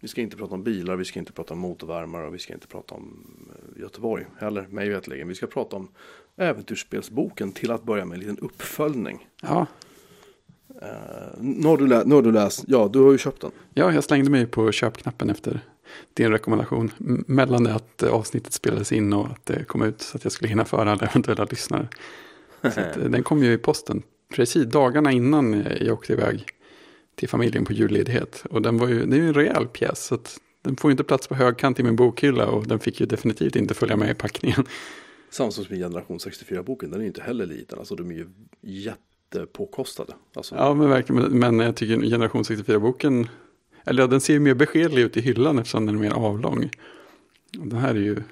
Vi ska inte prata om bilar, vi ska inte prata om motorvärmare och vi ska inte prata om eh, Göteborg heller, mig veterligen. Vi ska prata om äventyrsspelsboken till att börja med en liten uppföljning. Ja, Uh, nu, har du lä- nu har du läst, ja du har ju köpt den. ja, jag slängde mig på köpknappen efter din rekommendation. Mellan det att eh, avsnittet spelades in och att det kom ut så att jag skulle hinna föra alla eventuella lyssnare. Så att, den kom ju i posten precis dagarna innan jag åkte iväg till familjen på julledighet. Och den var ju, det är ju en rejäl pjäs. Så att den får ju inte plats på högkant i min bokhylla och den fick ju definitivt inte följa med i packningen. Samma som med Generation 64-boken, den är ju inte heller liten. Alltså de är ju jättepåkostade. Alltså, Ja, men verkligen. Men- jag tycker Generation 64-boken, eller ja, den ser ju mer beskedlig ut i hyllan eftersom den är mer avlång. Den här är ju,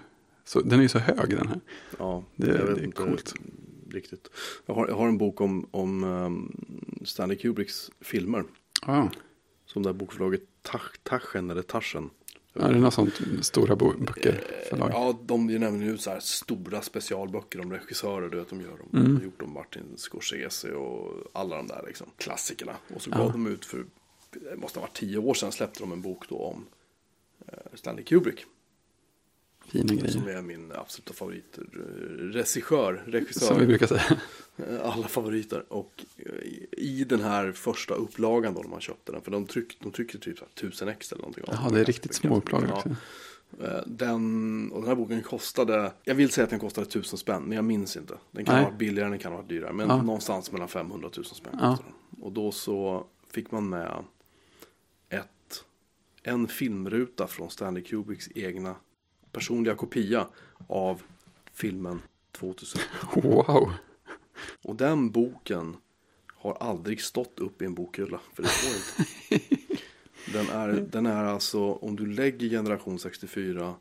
så, den är ju så hög den här. ja, Det- jag vet det är inte coolt. Riktigt. Jag har, jag har en bok om, om um, Stanley Kubricks filmer. Ja, Som det här bokförlaget Taschen eller Taschen. ja det är något sånt stora böcker. Förlag. Ja, de ger nämligen ut så här stora specialböcker om regissörer. Du vet, de gör dem. Mm. De har gjort om Martin Scorsese och alla de där liksom, klassikerna. Och så Ja. gav de ut för, det måste ha varit tio år sedan, släppte de en bok då om eh, Stanley Kubrick. Fina Som grejer. är min absoluta favorit. eh, Regissör, regissör. Som vi brukar säga. Eh, Alla favoriter. Och eh, i- den här första upplagan då, när man köpte den. För de, tryck, de trycker typ så här 1000 ex eller någonting. Jaha, det är riktigt små upplagor också. Den, och den här boken kostade, jag vill säga att den kostade 1000 spänn, men jag minns inte. Den kan Nej. ha varit billigare, den kan ha varit dyrare. Men Ja. någonstans mellan 500 och 1000 spänn Ja. Och då så fick man med ett, en filmruta från Stanley Kubricks egna personliga kopia av filmen 2000. Wow. Och den boken har aldrig stått upp i en bokhylla. För det står inte. Den är, den är alltså, om du lägger generation 64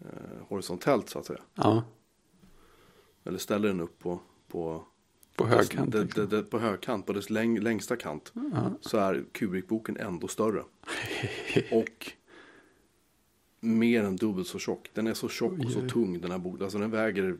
eh, horisontellt så att säga. Ja, Eller ställer den upp på, på, på högkant. det, liksom. det, det, på högkant, på dess läng, längsta kant. Ja. Så är Kubrick-boken ändå större. Och mer än dubbelt så tjock. Den är så tjock och så tung den här boken. Alltså den väger,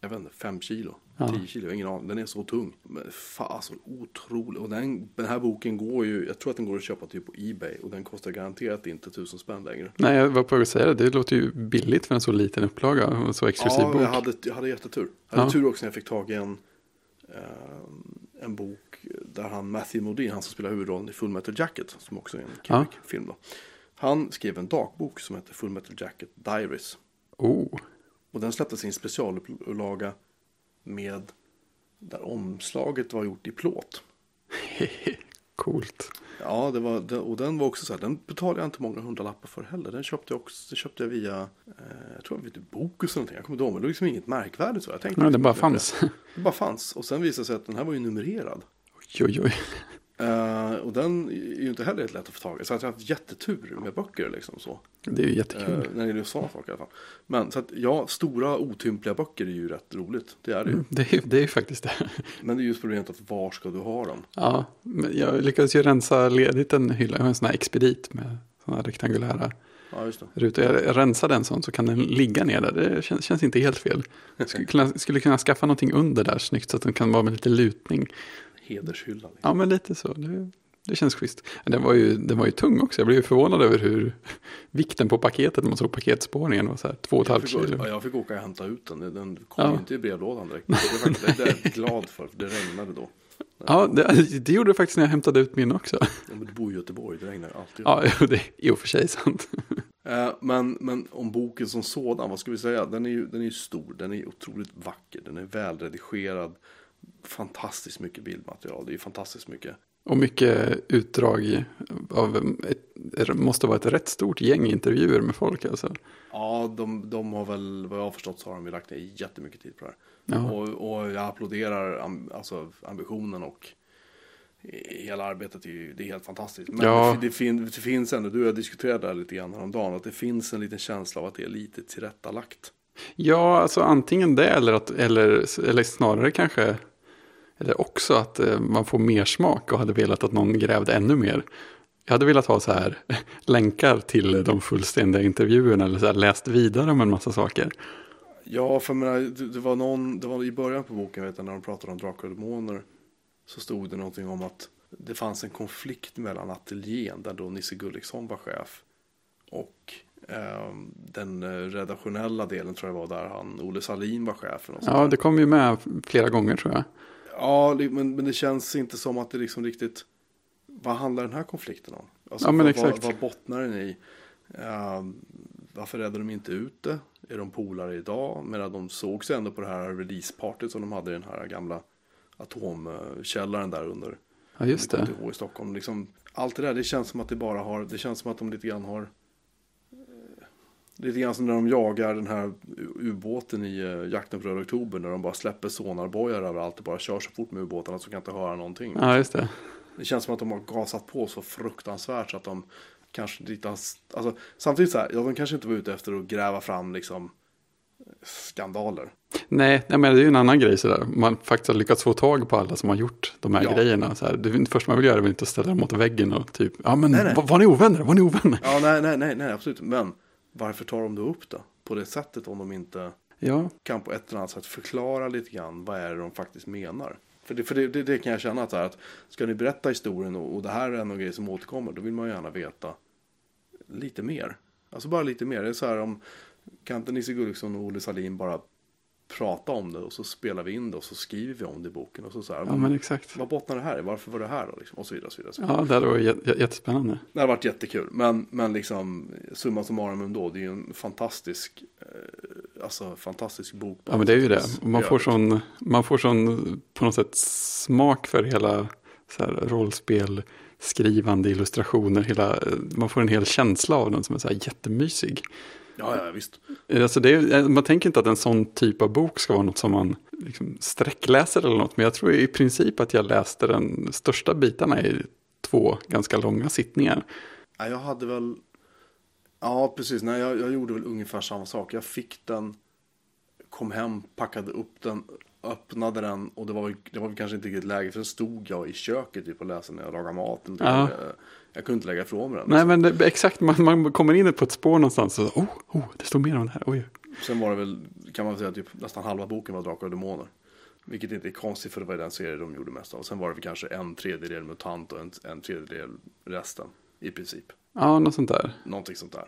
jag vet inte, fem kilo. Ja. 10 kilo, jag har ingen aning. Den är så tung. Men alltså otrolig. Och den, den här boken går ju, jag tror att den går att köpa typ på Ebay. Och den kostar garanterat inte tusen spänn längre. Nej, jag var på väg att säga det. Det låter ju billigt för en så liten upplaga och en så exklusiv Ja, bok. jag hade, jag hade jättetur. Jag hade Ja. tur också när jag fick tag i en, eh, en bok där han, Matthew Modine, han som spelar huvudrollen i Full Metal Jacket, som också är en Ja. Kubrick-film då. Han skrev en dagbok som heter Full Metal Jacket Diaries. Oh, Och den släpptes i en specialupplaga med där omslaget var gjort i plåt. coolt. Ja, det var, det- och den var också så här, den betalade jag inte många hundralappar för heller. Den köpte jag också, den köpte jag via, eh, jag tror det var Bokus eller någonting. Jag kommer inte ihåg, men det var liksom inget märkvärdigt så. Jag tänkte Ja, det liksom bara fanns. Det bara fanns. Och sen visade det sig att den här var ju numrerad. Oj, oj, oj. Eh, och den är ju inte heller helt lätt att få tag i. Så att jag har haft jättetur med böcker liksom så. Det är ju Uh, jättekul. när det gäller sådana saker i alla fall. Men så att ja, stora otympliga böcker är ju rätt roligt. Det är det ju. Mm, Det är, det är ju faktiskt det. Men det är just problemet att var ska du ha dem? Ja, men jag lyckades ju rensa ledigt en hylla. Jag har en sån här expedit med här rektangulära Ja, just det. rutor. Jag rensade en sån så kan den ligga ner där. Det känns, känns inte helt fel. Jag skulle kunna, skulle kunna skaffa någonting under där snyggt så att den kan vara med lite lutning. Hedershylla. Liksom. Ja, men lite så. Det, det känns schysst. Den var, ju, den var ju tung också. Jag blev ju förvånad över hur vikten på paketet när man såg paketspåringen var så här två och ett halvt kilo. ja, jag fick åka och hämta ut den. Den kom Ja. ju inte i brevlådan direkt. Det, faktiskt, det är jag glad för, för det regnade då. Ja, det, det gjorde det faktiskt när jag hämtade ut min också. Ja, men du bor i Göteborg, det regnar alltid. Ja, det är i och för sig sant. Eh, men, men om boken som sådan, vad ska vi säga? Den är ju, den är ju stor, den är otroligt vacker, den är välredigerad. Fantastiskt mycket bildmaterial, det är ju fantastiskt mycket. Och mycket utdrag av, ett, det måste vara ett rätt stort gäng intervjuer med folk alltså. Ja, de, de har väl, vad jag har förstått så har de lagt ner jättemycket tid på det här. Och, och jag applåderar am, alltså, ambitionen och hela arbetet är ju, det är helt fantastiskt. Men Ja. det, det, fin, det finns ändå, du och jag diskuterade det här lite grann häromdagen, att det finns en liten känsla av att det är lite tillrättalagt. Ja, alltså antingen det eller, att, eller, eller snarare kanske, eller också att eh, man får mer smak och hade velat att någon grävde ännu mer. Jag hade velat ha så här länkar till de fullständiga intervjuerna eller så här, läst vidare om en massa saker. Ja, för menar, det, det var någon, det var i början på boken vet jag, när de pratade om drakar och demoner. Så stod det någonting om att det fanns en konflikt mellan ateljén där då Nisse Gulliksson var chef och eh, den redaktionella delen tror jag var där han, Olle Salin var chef. Ja, det kom ju med flera gånger tror jag. Ja, men, men det känns inte som att det liksom riktigt, vad handlar den här konflikten om? Alltså, Ja, men vad, exakt. Vad, vad bottnar den i? Eh, varför räddade de inte ut det? Är de polare idag? Medan de såg sig ändå på det här releasepartyt som de hade i den här gamla atomkällaren där under Ja, just det. I Stockholm. Liksom, allt det där, det känns som att det bara har, det känns som att de lite grann har Lite grann som när de jagar den här ubåten i eh, jakten på röda oktober. När de bara släpper sonarbojar överallt och bara kör så fort med ubåtarna så kan inte höra någonting. Ja, just det. Det känns som att de har gasat på så fruktansvärt så att de kanske inte har... Alltså, samtidigt så här, ja, de kanske inte var ute efter att gräva fram liksom skandaler. Nej, nej, men det är ju en annan grej sådär. Man faktiskt har lyckats få tag på alla som har gjort de här Ja. grejerna. Så här, det första man vill göra är väl inte att ställa dem mot väggen och typ, ja men Nej, nej. Var, var ni ovänner? Var ni ovänner? Ja, nej, nej, nej, nej, absolut. Men varför tar de då upp det på det sättet om de inte Ja, kan på ett eller annat sätt förklara lite grann vad är det de faktiskt menar. För det, för det, det, det kan jag känna att, här, att ska ni berätta historien och, och det här är en grej som återkommer, då vill man gärna veta lite mer. Alltså bara lite mer. Det är så här om, kan inte Nisse Gulliksson och Olle Salin bara prata om det och så spelar vi in det och så skriver vi om det i boken och så så här, ja men exakt. vad bottnar det här i? Varför var det här då? Liksom? Och så vidare. Och så vidare. Ja, det hade varit jä- jä- jättespännande. Det har varit jättekul. Men, men liksom, summa summarum ändå, det är ju en fantastisk, eh, alltså fantastisk bok. Ja, men det är ju det. Man får sån, man får sån på något sätt smak för hela så här, rollspel, skrivande, illustrationer, hela, man får en hel känsla av den som är så här jättemysig. Ja, ja, visst. Alltså det är, man tänker inte att en sån typ av bok ska vara något som man liksom sträckläser eller något. Men jag tror i princip att jag läste den största bitarna i två ganska långa sittningar. Ja, jag hade väl, ja precis, nej jag, jag gjorde väl ungefär samma sak. Jag fick den, kom hem, packade upp den, öppnade den och det var, det var kanske inte riktigt läge för den stod jag i köket typ och läste när jag lagade maten. Ja. Jag, kunde inte lägga ifrån mig den. Nej men det, exakt, man, man kommer in på ett spår någonstans och oh, oh, det står mer om det här. Oj. Sen var det väl, kan man säga, typ nästan halva boken var Drakar och Demoner. Vilket inte är konstigt för det var den serie de gjorde mest av. Sen var det väl kanske en tredjedel MUTANT och en, en tredjedel resten. I princip. Ja, något sånt där. Någonting sånt där.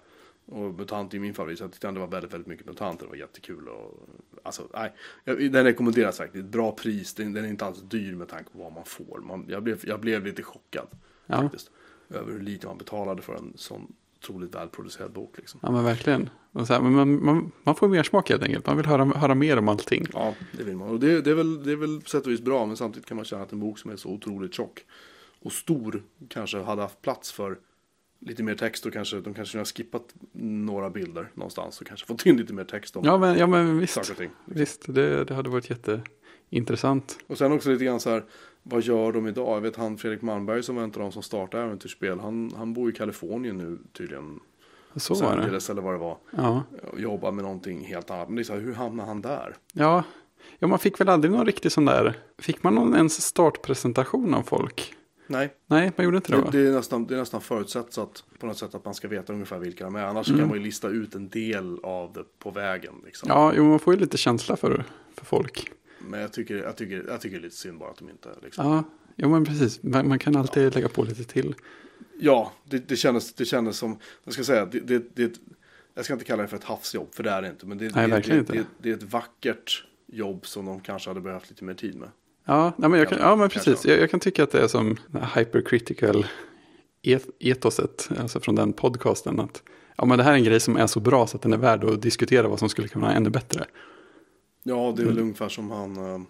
Och MUTANT är min favorit. Så jag tyckte det var väldigt, väldigt mycket MUTANT. Det var jättekul. Och, alltså, nej. Den rekommenderas. Ett bra pris. Den, den är inte alls dyr med tanke på vad man får. Man, jag, blev, jag blev lite chockad. Ja. Faktiskt. Över hur lite man betalade för en sån otroligt välproducerad bok. Liksom. Ja men verkligen. Här, man, man, man får mer smak helt enkelt. Man vill höra, höra mer om allting. Ja, det vill man. Och det, det, är väl, det är väl på sätt och vis bra, men samtidigt kan man känna att en bok som är så otroligt tjock och stor kanske hade haft plats för lite mer text och kanske de kanske har skippat några bilder någonstans och kanske fått in lite mer text om Ja men, ja, men visst. saker och ting. Visst, det, det hade varit jätteintressant. Och sen också lite grann så här, vad gör de idag? Jag vet han Fredrik Malmberg som var en av de som startade äventyrsspel, han, han bor i Kalifornien nu tydligen. Så var det. Angeles eller vad det var. Ja. Och jobbar med någonting helt annat. Men det är så här, hur hamnar han där? Ja. ja, man fick väl aldrig någon riktig sån där. Fick man någon ens startpresentation av folk? Nej, Nej, man gjorde inte det Det, va? det, är nästan, det är nästan förutsatt att på något sätt att man ska veta ungefär vilka de är. Annars Mm. kan man ju lista ut en del av det på vägen. Liksom. Ja, jo, man får ju lite känsla för, för folk. Men jag tycker, jag, tycker, jag tycker det är lite synd bara att de inte liksom. Ja, jo, men precis. Man, man kan alltid lägga på lite till. Ja, det, det, kändes, det kändes som, jag ska säga, det, det, det, jag ska inte kalla det för ett havsjobb, för det är det inte. Men det, Nej, det, verkligen det, inte. det, är ett vackert jobb som de kanske hade behövt lite mer tid med. Ja, nej, men, jag kan, ja men precis. Jag, jag kan tycka att det är som hypercritical et, etoset, alltså från den podcasten. Att ja, men det här är en grej som är så bra så att den är värd att diskutera vad som skulle kunna vara ännu bättre. Ja, det är Mm. väl ungefär som han, eh,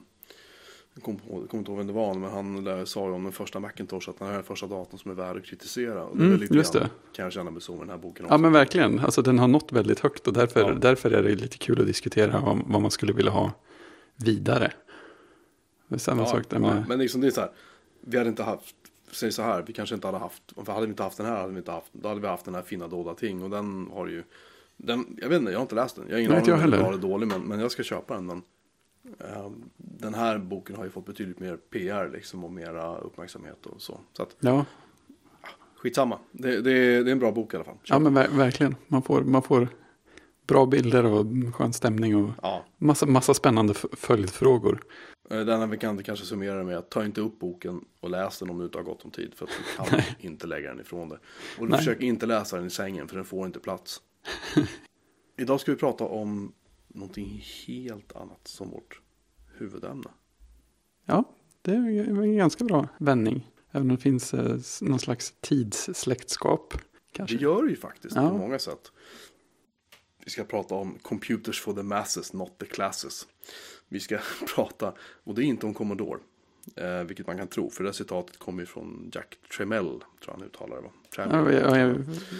jag kommer på- jag kommer inte ihåg vem det var, men han där sa ju om den första Macintosh att den här är första datorn som är värd att kritisera. Och det Mm, lite just det. kan jag känna mig så med den här boken Ja men verkligen, alltså den har nått väldigt högt och därför, Ja. därför är det lite kul att diskutera vad, vad man skulle vilja ha vidare. Det är samma Ja, sak där ja, med, men liksom det är så här, vi hade inte haft, säg så här, vi kanske inte hade haft, för hade vi inte haft den här, hade vi inte haft, då hade vi haft den här fina dolda ting och den har ju, den, jag vet inte, jag har inte läst den, jag har ingen Nej, inte aning om den är bra eller dålig, men, men jag ska köpa den, men ehm, den här boken har ju fått betydligt mer PR liksom och mera uppmärksamhet och så. Så att ja, skitsamma, det, det, är, det är en bra bok i alla fall. ja men ver, verkligen, man får, man får bra bilder och skön stämning och ja. massa, massa spännande följdfrågor. Eh, Den här vi kan kanske summera det med att ta inte upp boken och läs den om du inte har gott om tid. För att du kan inte lägga den ifrån dig. Och Nej. försök inte läsa den i sängen för den får inte plats. Idag ska vi prata om någonting helt annat som vårt huvudämne. Ja, det är en ganska bra vändning. Även om det finns eh, någon slags tidssläktskap. Kanske. Det gör det ju faktiskt Ja. på många sätt. Vi ska prata om computers for the masses, not the classes. Vi ska prata, och det är inte om Commodore. Eh, vilket man kan tro, för det citatet kommer ju från Jack Tremell, tror han uttalar det va? Ja, jag, jag,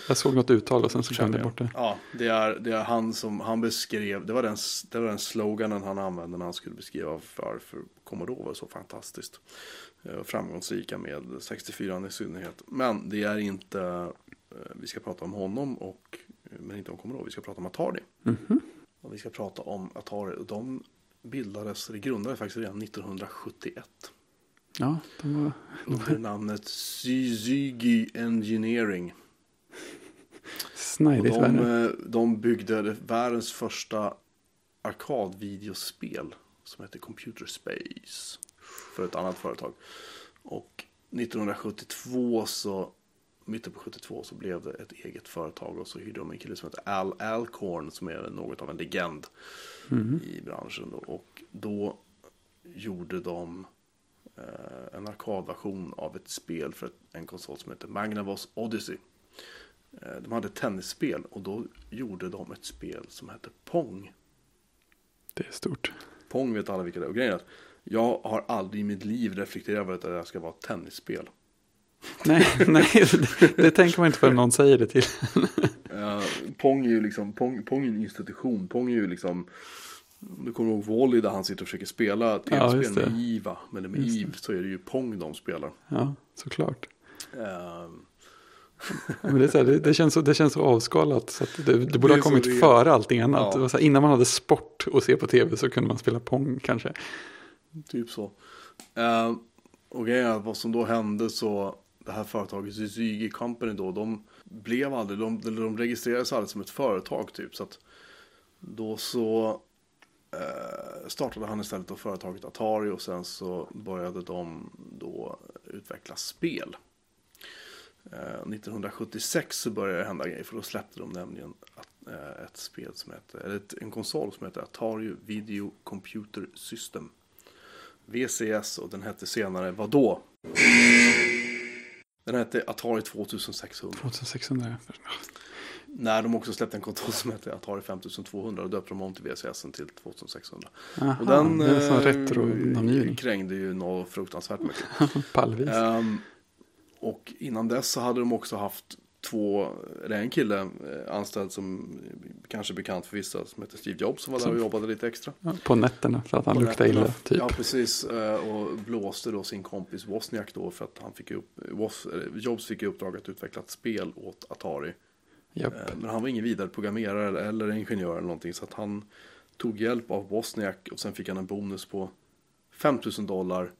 jag såg något uttal och sen så glömde jag bort det. Ja, det är, det är han som han beskrev, det var, den, det var den sloganen han använde när han skulle beskriva varför Commodore var så fantastiskt. eh, Framgångsrika med 64 i synnerhet. Men det är inte, eh, vi ska prata om honom och, eh, men inte om Commodore, vi ska prata om Atari. Mhm. Och vi ska prata om Atari, och de bildades, det grundades faktiskt redan 1971. Ja, de var, Under namnet Suzuki Engineering. Och snajdigt de, eh, de byggde världens första arkadvideospel som heter Computer Space för ett annat företag. Och 1972 så, mitten på 72 så blev det ett eget företag och så hyrde de en kille som heter Al Alcorn som är något av en legend i branschen. Då. Och då gjorde de eh, en arkadversion av ett spel för en konsol som heter Magnavox Odyssey. Eh, De hade ett tennisspel och då gjorde de ett spel som hette Pong. Det är stort. Pong vet alla vilka det är. Och grejen är att jag har aldrig i mitt liv reflekterat över att det här ska vara ett tennisspel. Nej, nej det, det tänker man inte förrän någon säger det till. Eh, Pong är ju liksom, Pong, Pong är en institution. Pong är ju liksom, om du kommer ihåg Wally där han sitter och försöker spela tv-spel det. med IVA. Men med Just IV så är det ju Pong de spelar. Ja, såklart. Eh, Men det, här, det, det, känns så, det känns så avskalat. Så det, det borde ha kommit det före allting annat. Ja. Här, innan man hade sport att se på tv så kunde man spela Pong kanske. Typ så. Eh, och att vad som då hände så, det här företaget Zygi Company då, de blev aldrig, de, de registrerades aldrig som ett företag typ. Så att då så eh, startade han istället då företaget Atari och sen så började de då utveckla spel. Eh, 1976 så började det hända grejer för då släppte de nämligen eh, ett spel som heter, eller ett, en konsol som heter Atari Video Computer System. VCS och den hette senare vadå? Den hette Atari 2600. 2600. När de också släppte en konsol som hette Atari 5200 och döpte de om till VCS till 2600. Aha, Och den det är eh, retro-namngivning. krängde ju något fruktansvärt mycket. Pallvis. Ehm, och innan dess så hade de också haft två, eller en kille eh, anställd som kanske är bekant för vissa som heter Steve Jobs som var där och jobbade lite extra. På nätterna för att han På luktade nätterna. illa. Typ. Ja, precis. eh, Och blåste då sin kompis Wozniak då för att han fick upp, Woz, Jobs fick i uppdrag att utveckla ett spel åt Atari. Japp. Eh, Men han var ingen vidare programmerare eller- eller ingenjör eller någonting så att han tog hjälp av Wozniak och sen fick han en bonus på 5000 dollar.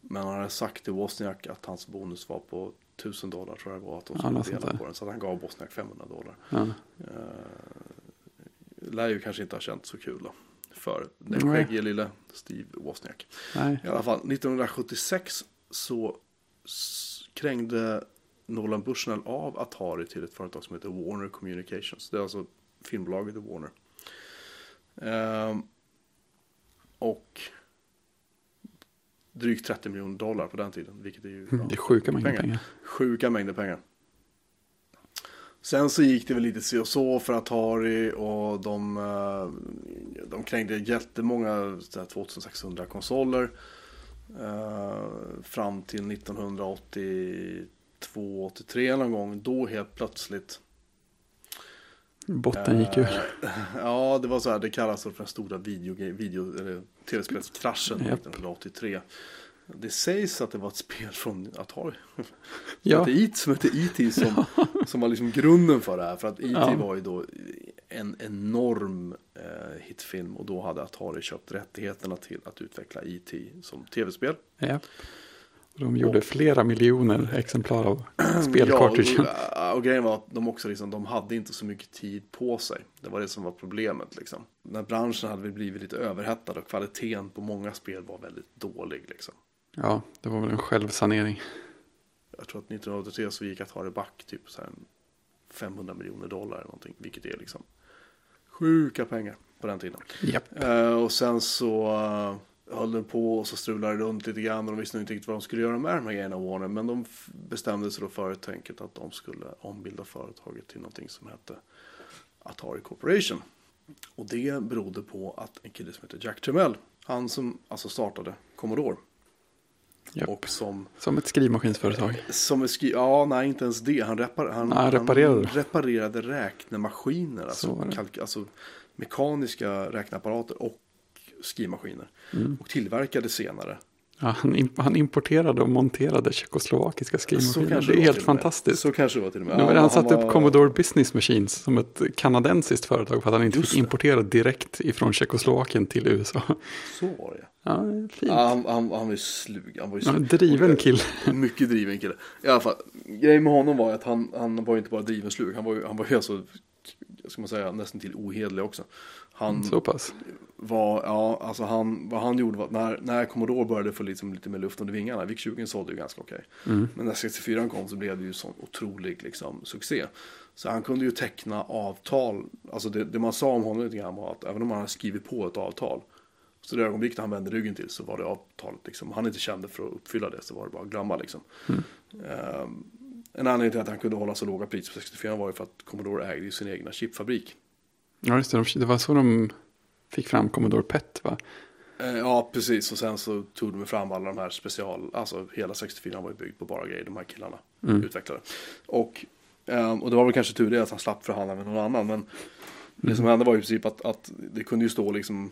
Men han hade sagt till Wozniak att hans bonus var på 1000 dollar tror jag det var att de Ja, skulle sånt dela på den. Så att han gav Wozniak 500 dollar. Ja. Lär ju kanske inte ha känt så kul då. För den skäggige lille Steve Wozniak. Nej. I alla fall 1976 så krängde Nolan Bushnell av Atari till ett företag som heter Warner Communications. Det är alltså filmbolaget i Warner. Ehm, och drygt 30 miljoner dollar på den tiden, vilket är ju bra. Det är sjuka mängder pengar. Sjuka mängder pengar. Sen så gick det väl lite si och så för Atari och de, eh, de krängde jättemånga så här 2600 konsoler. eh, Fram till 1982-83 någon gång. Då helt plötsligt. Botten gick ur. eh, Ja, det var så här. Det kallas för den stora video, video, eller tv-spelskraschen Japp. 1983. Det sägs att det var ett spel från Atari. Som Ja, hette E.T. som, hette E.T. som, som var liksom grunden för det här. För att E.T. Ja. var ju då en enorm eh, hitfilm. Och då hade Atari köpt rättigheterna till att utveckla E.T. som tv-spel. ja. De gjorde Och- flera miljoner exemplar av Ja, och, grejen var att de också liksom, de hade inte så mycket tid på sig. Det var det som var problemet liksom. När branschen hade blivit lite överhettad och kvaliteten på många spel var väldigt dålig liksom. Ja, det var väl en självsanering. Jag tror att 1983 så gick Atari back typ så här 500 miljoner dollar eller någonting. Vilket är liksom sjuka pengar på den tiden. Japp. Eh, och sen så uh, höll det på och så strulade det runt lite grann. Och de visste inte riktigt vad de skulle göra med de här grejerna Warner. Men de bestämde sig då för tänket att de skulle ombilda företaget till någonting som hette Atari Corporation. Och det berodde på att en kille som heter Jack Tramiel, han som alltså startade Commodore. Japp. Och som Som ett skrivmaskinsföretag. som är skri- ja, nej inte ens det. Han, repar- han, Nej, reparerade. han reparerade räknemaskiner. Så Alltså, alltså mekaniska räkneapparater och skrivmaskiner. Mm. Och tillverkade senare. Ja, han, han importerade och monterade tjeckoslovakiska skrivmaskiner. Det är helt fantastiskt. Så kanske det var till och med. Ja, han satte var- upp Commodore Business Machines som ett kanadensiskt företag för att han inte Just fick importera direkt ifrån Tjeckoslovakien till USA. Så var det. Ja, fint. Ja, han, han, han var ju slug. Han var ju Ja, slug. driven Och, kille. Mycket driven kille. I alla fall, grejen med honom var att han, han var ju inte bara driven slug. Han var ju, han var ju alltså, ska man säga, nästan till ohederlig också. Han, Så pass. var, ja, alltså han, vad han gjorde var när, när Commodore började få liksom lite mer luft under vingarna, VIC-20 sålde ju ganska okej. Mm. Men när 64 kom så blev det ju sån otrolig liksom, succé. Så han kunde ju teckna avtal, alltså det, det man sa om honom lite grann var att även om han hade skrivit på ett avtal, så det ögonblick han vände ryggen till så var det avtalet liksom, om han inte kände för att uppfylla det så var det bara att glömma liksom. Ehm, en anledning till att han kunde hålla så låga priser på 64 var ju för att Commodore ägde sin egna chipfabrik. Ja, just det. De- Det var så de fick fram Commodore PET, va? Eh, Ja, precis. Och sen så tog de fram alla de här special, alltså hela 64 var ju byggd på bara grejer de här killarna utvecklade. Och, ehm, och det var väl kanske tur det att han slapp förhandla med någon annan. Men det som hände var i princip att, att det kunde ju stå liksom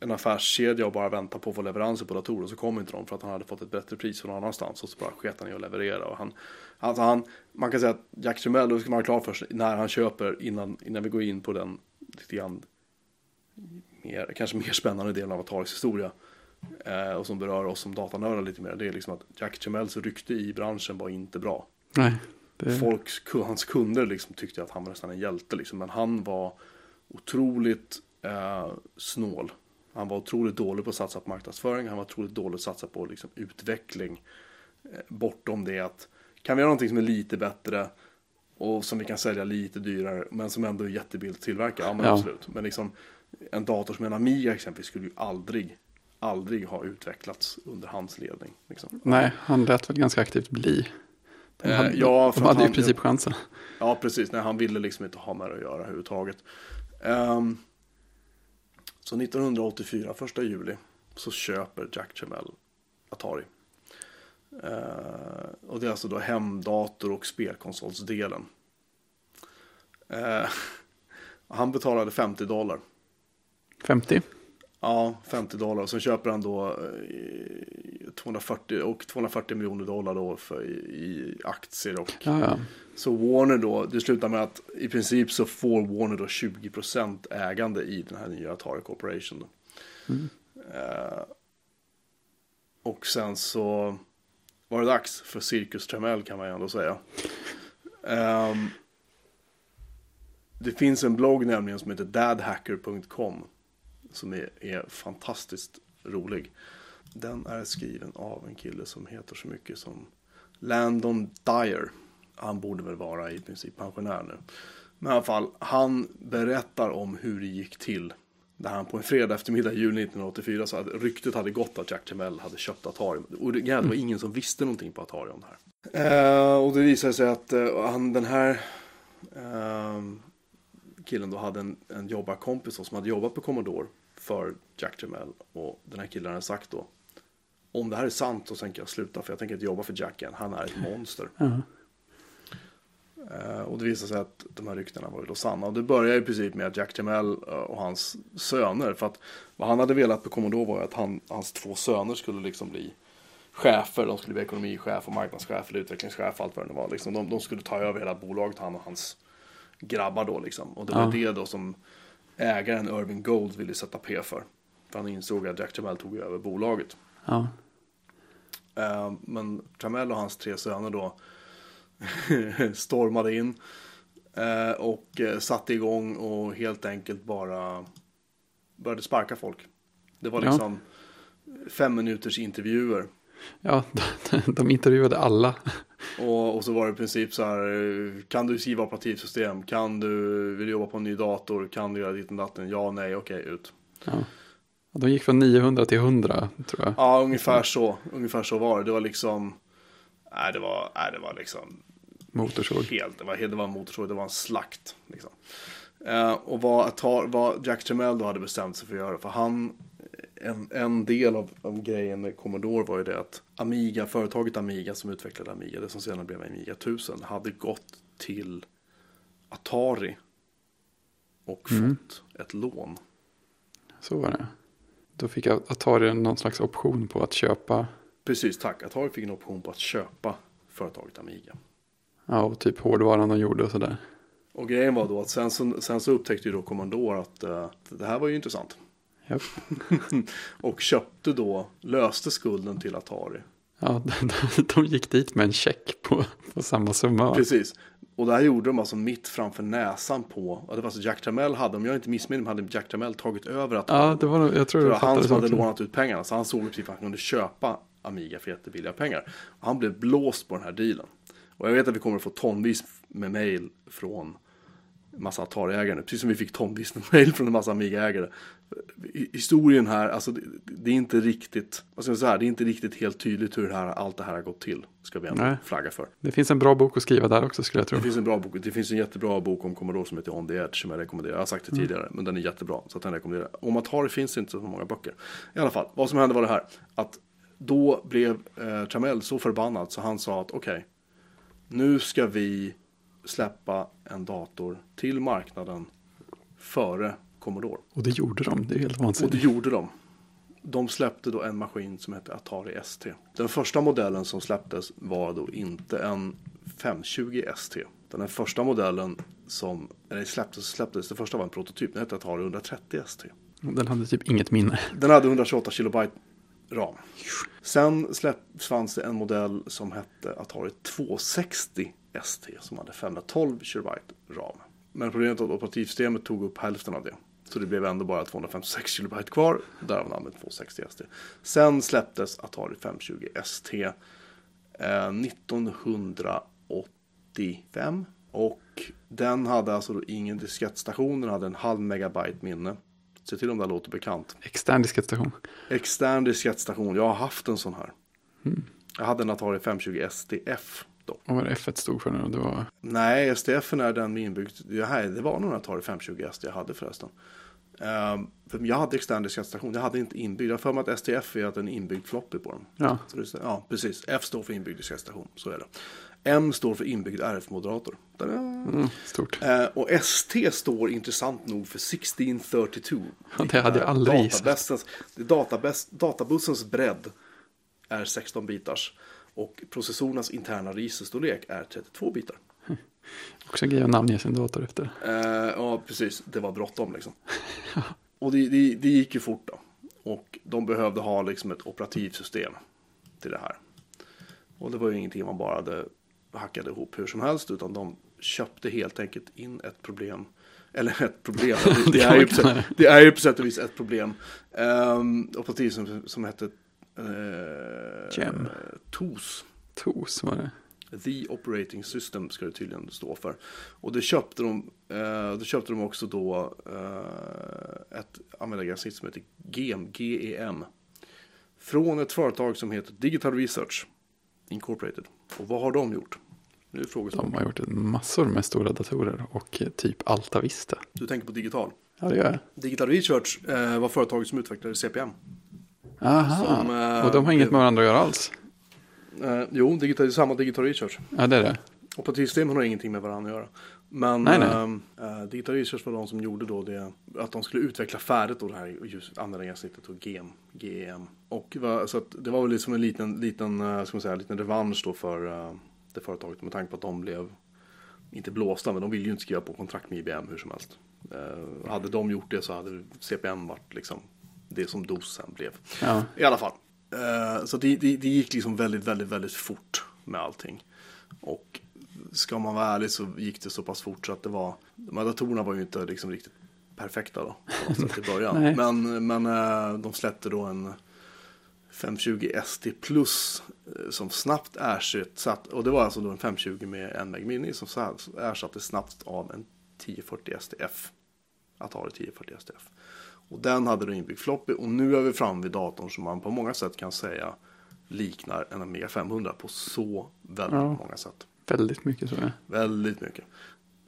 en affärskedja och bara vänta på att få leveranser på datorer. Så kom inte de för att han hade fått ett bättre pris från någon annanstans. Och så bara sket han i att leverera. Och han, alltså han, man kan säga att Jack Tramiel, då ska man ha klart för sig när han köper, innan, innan vi går in på den lite grann mer, kanske mer spännande delen av Ataris historia. Eh, och som berör oss som datanördar lite mer. Det är liksom att Jack Tramiels rykte i branschen var inte bra. Nej. Det, Folks, hans kunder liksom tyckte att han var nästan en hjälte. Liksom. Men han var otroligt eh, snål. Han var otroligt dålig på att satsa på marknadsföring. Han var otroligt dålig att satsa på liksom, utveckling. Eh, bortom det att kan vi göra någonting som är lite bättre och som vi kan sälja lite dyrare men som ändå är jättebilligt att tillverka. Ja men Ja. absolut. Men liksom en dator som en Amiga exempelvis skulle ju aldrig, aldrig ha utvecklats under hans ledning. Liksom. nej, han lät väl ganska aktivt bli. De Eh, hade, ja, för de hade i han- princip chansen. Ja, precis. Nej, han ville liksom inte ha med det att göra överhuvudtaget. Ehm, så 1984, första juli, så köper Jack Chamel Atari. Eh, och det är alltså då hemdator och spelkonsolsdelen. Eh, han betalade 50 dollar. 50? Ja, 50 dollar. Och sen köper han då eh, 240, och 240 miljoner dollar då för, i, i aktier och Ja, ja. så Warner då, det slutar med att i princip så får Warner då 20% ägande i den här nya Atari Corporation. Då. Eh, och sen så var det dags för Circus Tramiel kan man ju ändå säga. Ehm, det finns en blogg nämligen som heter dadhacker.com som är, är fantastiskt rolig. Den är skriven av en kille som heter så mycket som Landon Dyer. Han borde väl vara i princip pensionär nu. Men i alla fall, han berättar om hur det gick till. Där han på en fredag eftermiddag i juni 1984 sa att ryktet hade gått att Jack Tremell hade köpt Atari. Och det, det var ingen som visste någonting på Atari om det här. Eh, och det visade sig att eh, han, den här eh, killen då hade en, en jobbarkompis som hade jobbat på Commodore för Jack Tramiel. Och den här killen hade sagt då om det här är sant så tänker jag sluta för jag tänker inte jobba för Jack igen. Han är ett monster. Ja. Eh, och det visade sig att de här ryktena var ju då sanna. Och det började i princip med att Jack Tramiel eh, och hans söner. För att vad han hade velat på Commodore var att han, hans två söner skulle liksom bli chefer. De skulle bli ekonomichef och marknadschef eller utvecklingschef. Allt vad det var. Liksom, de, de skulle ta över hela bolaget, han och hans grabbar då liksom. Och det var Ja. det då som ägaren Irving Gold ville sätta P för. För han insåg att Jack Tramiel tog över bolaget. ja. Eh, men Tramell och hans tre söner då stormade in eh, och eh, satte igång och helt enkelt bara började sparka folk. Det var Ja. liksom fem minuters intervjuer. Ja, de intervjuade alla. Och, och så var det i princip så här, eh, kan du skriva operativsystem? Kan du, vill jobba på en ny dator? Kan du göra ditt och datten? Ja, nej, okej, ut. Ja. De gick från 900 till 100 tror jag. Ja, ungefär så. Ungefär så var det. Det var liksom, nej, det var, nej, det var liksom Motorsåg. helt, det var, det var en motorsåg, det var en slakt. Liksom. Eh, och vad, vad Jack Tramiel då hade bestämt sig för att göra, för han, en, en del av, av grejen med Commodore var ju det att Amiga, företaget Amiga som utvecklade Amiga, det som senare blev Amiga 1000, hade gått till Atari och fått ett lån. Så var det. Då fick Atari någon slags option på att köpa. Precis, tack. Atari fick en option på att köpa företaget Amiga. Ja, och typ hårdvaran de gjorde och sådär. Och grejen var då att sen så, sen så upptäckte ju då Commodore att eh, det här var ju intressant. Japp. och köpte då, löste skulden till Atari. Ja, de, de gick dit med en check på, på samma summa. Precis. Och det här gjorde de alltså mitt framför näsan på, ja, det var alltså Jack Tramiel hade, om jag inte missminner mig, hade Jack Tramiel tagit över Atari. Ja, det var nog- jag tror det jag var han som hade lånat ut pengarna, så han såg i princip att han kunde köpa Amiga för jättebilliga pengar. Och han blev blåst på den här dealen. Och jag vet att vi kommer att få tonvis med mail från massa Atari-ägare nu, precis som vi fick tonvis med mail från en massa Amiga-ägare. Historien här, alltså det, det är inte riktigt, ska jag säga, det är inte riktigt helt tydligt hur det här, allt det här har gått till. Ska vi ändå Nej. flagga för. Det finns en bra bok att skriva där också skulle jag tro. Det finns en bra bok, det finns en jättebra bok om Commodore som heter On the Edge som jag rekommenderar. Jag har sagt det tidigare, men den är jättebra. Så att den rekommenderar. Om Atari finns inte så många böcker. I alla fall, vad som hände var det här. Att då blev eh, Tramell så förbannad så han sa att okej, nu ska vi släppa en dator till marknaden före Commodore. Och det gjorde de, det är helt Och det vansinnigt. gjorde de. De släppte då en maskin som hette Atari ST. Den första modellen som släpptes var då inte en 520 ST. Den första modellen som eller släpptes, släpptes, det första var en prototyp, den hette Atari 130 ST. Den hade typ inget minne. Den hade 128 kilobyte ram. Sen släpp, fanns det en modell som hette Atari 260 ST som hade 512 kilobyte ram. Men problemet var att operativsystemet tog upp hälften av det. Så det blev ändå bara 256 kilobyte kvar. Därav namnet 260 ST. Sen släpptes Atari 520 ST eh, 1985. Och den hade alltså ingen diskettstation. Den hade en halv megabyte minne. Se till om det här låter bekant. Extern diskettstation. Extern diskettstation. Jag har haft en sån här. Jag hade en Atari 520 STF då. Och vad det F1 stod för nu? Det var... Nej, STF är den med inbyggt. Det, här, det var nog en Atari 520 ST jag hade förresten. Ehm, för jag hade extern diskettstation. Jag hade inte inbyggd. Jag har för mig att STF är att en inbyggd floppy på den. Ja, det, ja, precis. F står för inbyggd diskettstation. Så är det. M står för inbyggd RF-moderator. Mm, stort. Eh, och ST står intressant nog för 1632. Ja, det hade jag aldrig gissat. Databussens, databussens bredd är 16 bitars. Och processorernas interna registerstorlek är 32 bitar. Också en grej att namnge sin dator efter. Eh, ja, precis. Det var bråttom liksom. Och det, det, det gick ju fort då. Och de behövde ha liksom ett operativsystem till det här. Och det var ju ingenting man bara hade hackade ihop hur som helst. Utan de köpte helt enkelt in ett problem. Eller ett problem. Det, är, ju på det är ju på sätt och vis ett problem. Um, operativ som, som hette uh, Gem. TOS. TOS var det. The Operating System ska det tydligen stå för. Och det köpte de, eh, det köpte de också då eh, ett användargränssnitt som heter GEM, GEM. Från ett företag som heter Digital Research Incorporated. Och vad har de gjort? Nu är. De har gjort massor med stora datorer och typ Alta Vista. Du tänker på digital. Ja, det gör jag. Digital Research eh, var företaget som utvecklade CPM. Aha, Som, eh, och de har inget med varandra att göra alls. Eh, jo, digital, samma Digital Research. Ja, det är det. Operativsystemen har ingenting med varandra att göra. Men Nej, nej. ehm, eh, Digital Research var de som gjorde då det, att de skulle utveckla färdigt då det här just användargränssnittet och GEM, GEM. Och det var, så att det var väl liksom en liten, liten, eh, ska man säga, liten revansch då för eh, det företaget med tanke på att de blev, inte blåsta, men de ville ju inte skriva på kontrakt med IBM hur som helst. Eh, hade de gjort det så hade CPM varit liksom det som DOS sen blev. Ja, I alla fall. Eh, så det, det, det gick liksom väldigt, väldigt, väldigt fort med allting. Och ska man vara ärlig så gick det så pass fort så att det var, de här datorerna var ju inte liksom riktigt perfekta då, i början. Men men eh, de släppte då en 520 ST Plus eh, som snabbt ersatt, och det var alltså då en 520 med en meg mini som ersatte snabbt av en 1040 STF. Atari 1040 STF. Och den hade då inbyggd floppy och nu är vi framme vid datorn som man på många sätt kan säga liknar en Amiga 500 på så väldigt Ja. många sätt. Väldigt mycket så. Ja. Väldigt mycket.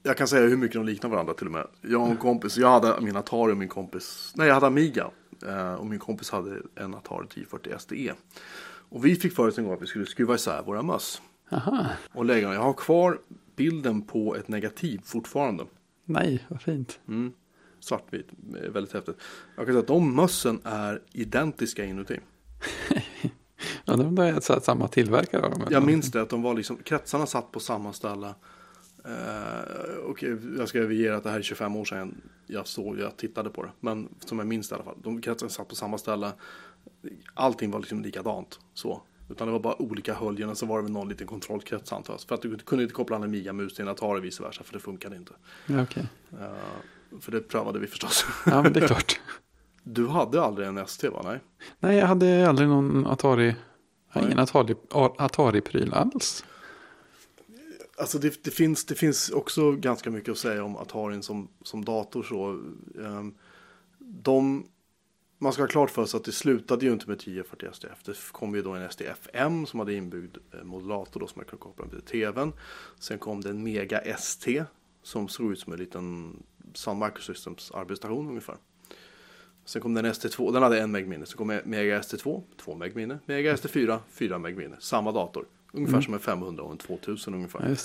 Jag kan säga hur mycket de liknar varandra till och med. Jag och en kompis, jag hade min Atari och min kompis, nej jag hade Amiga. eh, Och min kompis hade en Atari 1040 SDE. Och vi fick för oss en gång att vi skulle skruva isär våra möss. Aha, Och lägga dem. Jag har kvar bilden på ett negativ fortfarande. nej, vad fint. Mm. Svartvit, eh, väldigt häftigt. Jag kan säga att de mössen är identiska inuti. Ja, de är samma tillverkare av dem. Jag minns det att de var liksom, kretsarna satt på samma ställe. Eh, och jag ska ge att det här är 25 år sedan jag såg, jag tittade på det. Men som jag minns det i alla fall, de kretsarna satt på samma ställe. Allting var liksom likadant så. Utan det var bara olika höljen och så var det väl någon liten kontrollkrets antar jag. För att du kunde inte koppla en Amiga-mus till en Atari vice versa, för det funkade inte. Ja, okej. För det prövade vi förstås. Ja, men det är klart. Du hade aldrig en ST va? Nej. Nej, jag hade aldrig någon Atari. Nej. ingen Atari, Atari-pryl alls. Alltså det, det, finns, det finns också ganska mycket att säga om Atarin som, som dator. Så, Ehm, de, man ska ha klart för sig att det slutade ju inte med 1040 SDF. Det kom ju då en SDF-M som hade inbyggd eh, modulator då, som man kunde koppla till tvn. Sen kom det en Mega ST som såg ut som en liten Sun Microsystems arbetsstation ungefär. Sen kom den ST2, den hade en meg minne. Så kom Mega ST2, 2 meg minne. Mega ST4, 4 meg minne. Samma dator. Ungefär som en 500 och en 2000 ungefär.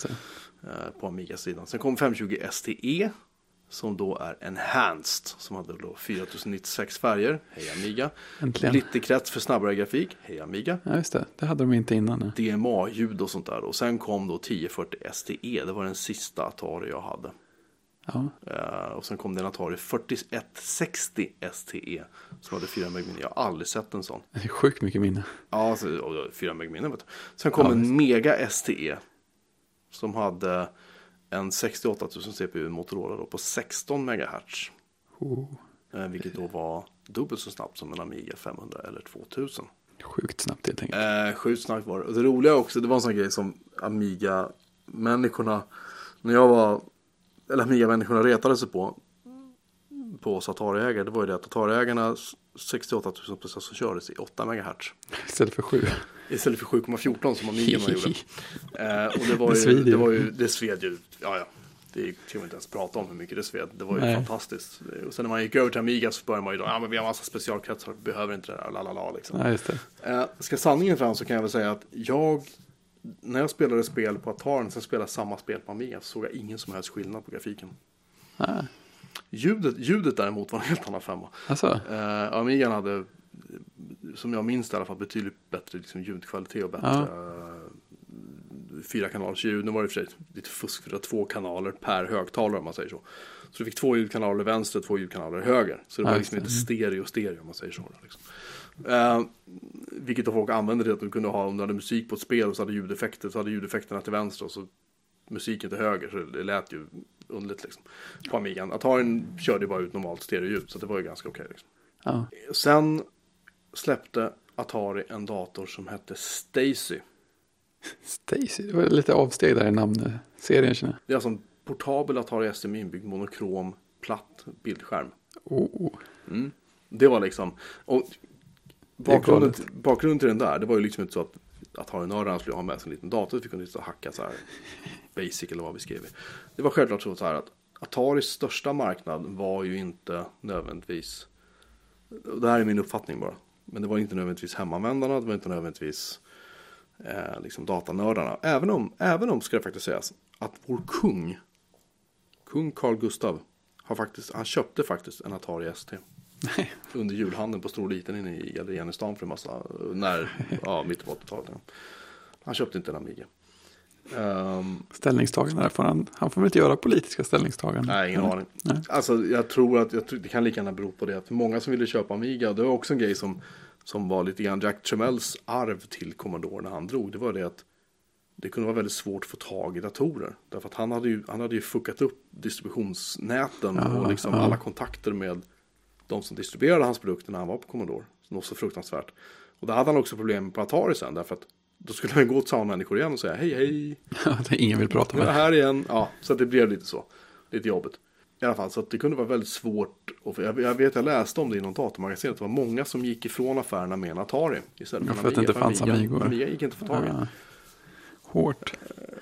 Eh, på Amiga-sidan. Sen kom 520 STE som då är enhanced som hade då 4096 färger. Hej Amiga. Äntligen. Glitterkrets för snabbare grafik. Hej Amiga. Ja, just det. Det hade de inte innan. nej. DMA-ljud och sånt där. Och sen kom då 1040 STE. Det var den sista Atari jag hade. Ja, Eh, och sen kom det en Atari 4160 STE som hade 4 meg minne. Jag har aldrig sett en sån. det är sjukt mycket minne. Ja, alltså, och det var 4 meg minne. Sen kom Ja, en visst. Mega STE som hade en 68 000 CPU Motorola då på 16 MHz. Oh, Eh, vilket då var dubbelt så snabbt som en Amiga 500 eller 2000. sjukt snabbt helt enkelt. Eh, sjukt snabbt var det. Och det roliga också, det var en sån grej som Amiga-människorna, när jag var, eller Amiga-människorna retade sig på, på oss Atari-ägare, det var ju det att Atari-ägarna 68 000 processor kördes i 8 MHz. Istället för sju. Istället för 7,14 som Amiga gjorde. Eh, och det var Det ju, det var ju, det sved ju, ja ja. Det kan vi inte ens prata om hur mycket det sved. Det var ju Nej. fantastiskt. Och sen när man gick över till Amiga så började man ju då, ja men vi har massa specialkretsar, behöver inte det där, lalala liksom. Ja, just det. Eh, ska sanningen fram så kan jag väl säga att jag, när jag spelade spel på Atari, sen spelade samma spel på Amiga, så såg jag ingen som helst skillnad på grafiken. Ah, Ljudet, ljudet däremot var en helt annan femma. alltså, Eh, Amigan hade, som jag minns det i alla fall, betydligt bättre liksom, ljudkvalitet och bättre eh, fyra kanalers ljud. Nu var det i och för sig lite fusk för det var två kanaler per högtalare om man säger så. Så du fick två ljudkanaler vänster och två ljudkanaler höger. Så det Ja, var liksom inte stereo stereo om man säger så. Liksom. Eh, vilket folk använde det att du kunde ha om du hade musik på ett spel och så hade ljudeffekter så hade ljudeffekterna till vänster och så musiken till höger så det lät ju underligt liksom. På Amigan. Atarin körde ju bara ut normalt stereoljud så det var ju ganska okej. liksom. ja. Sen släppte Atari en dator som hette Stacy. Stacy, det var lite avsteg där i namnserien känner jag. Det är alltså en portabel Atari ST med inbyggd monokrom platt bildskärm. Oh, Mm. Det var liksom, och bakgrunden, bakgrunden till den där, det var ju liksom inte så att Atari-nördarna skulle ha med sig en liten dator, vi kunde sitta och hacka så här basic eller vad vi skrev. Det var självklart så så här att Ataris största marknad var ju inte nödvändigtvis, det här är min uppfattning bara, men det var inte nödvändigtvis hemanvändarna, det var inte nödvändigtvis eh, liksom datanördarna. Även om, även om, ska det faktiskt sägas, att vår kung, kung Carl Gustav, har faktiskt, han köpte faktiskt en Atari ST. Under julhandeln på Stor Liten inne i Gardenianstan för en massa, när, ja, mitten på 80-talet. Ja. Han köpte inte en Amiga. Ehm, ställningstagande får han, han får väl inte göra politiska ställningstaganden. nej, ingen aning. Nej. Alltså, jag tror att jag tror, det kan lika gärna bero på det att många som ville köpa Amiga, det var också en grej som, som var lite grann Jack Tremells arv till Commodore när han drog, det var det att det kunde vara väldigt svårt att få tag i datorer. Därför att han hade ju, han hade ju fuckat upp distributionsnäten Ja, och liksom ja. alla kontakter med de som distribuerade hans produkter när han var på Commodore. Något så fruktansvärt. Och där hade han också problem på Atari sen, därför att då skulle han gå till samma människor igen och säga hej hej, ingen vill prata med jag här igen. Ja, så det blev lite så. Lite jobbigt. I alla fall, så att det kunde vara väldigt svårt. Och jag, jag vet, jag läste om det i någon datamagasin. Att det var många som gick ifrån affärerna med en Atari. Istället Ja, för, för att det inte fanns. Amigor. Amiga gick inte att få tag i. Ja. Hårt.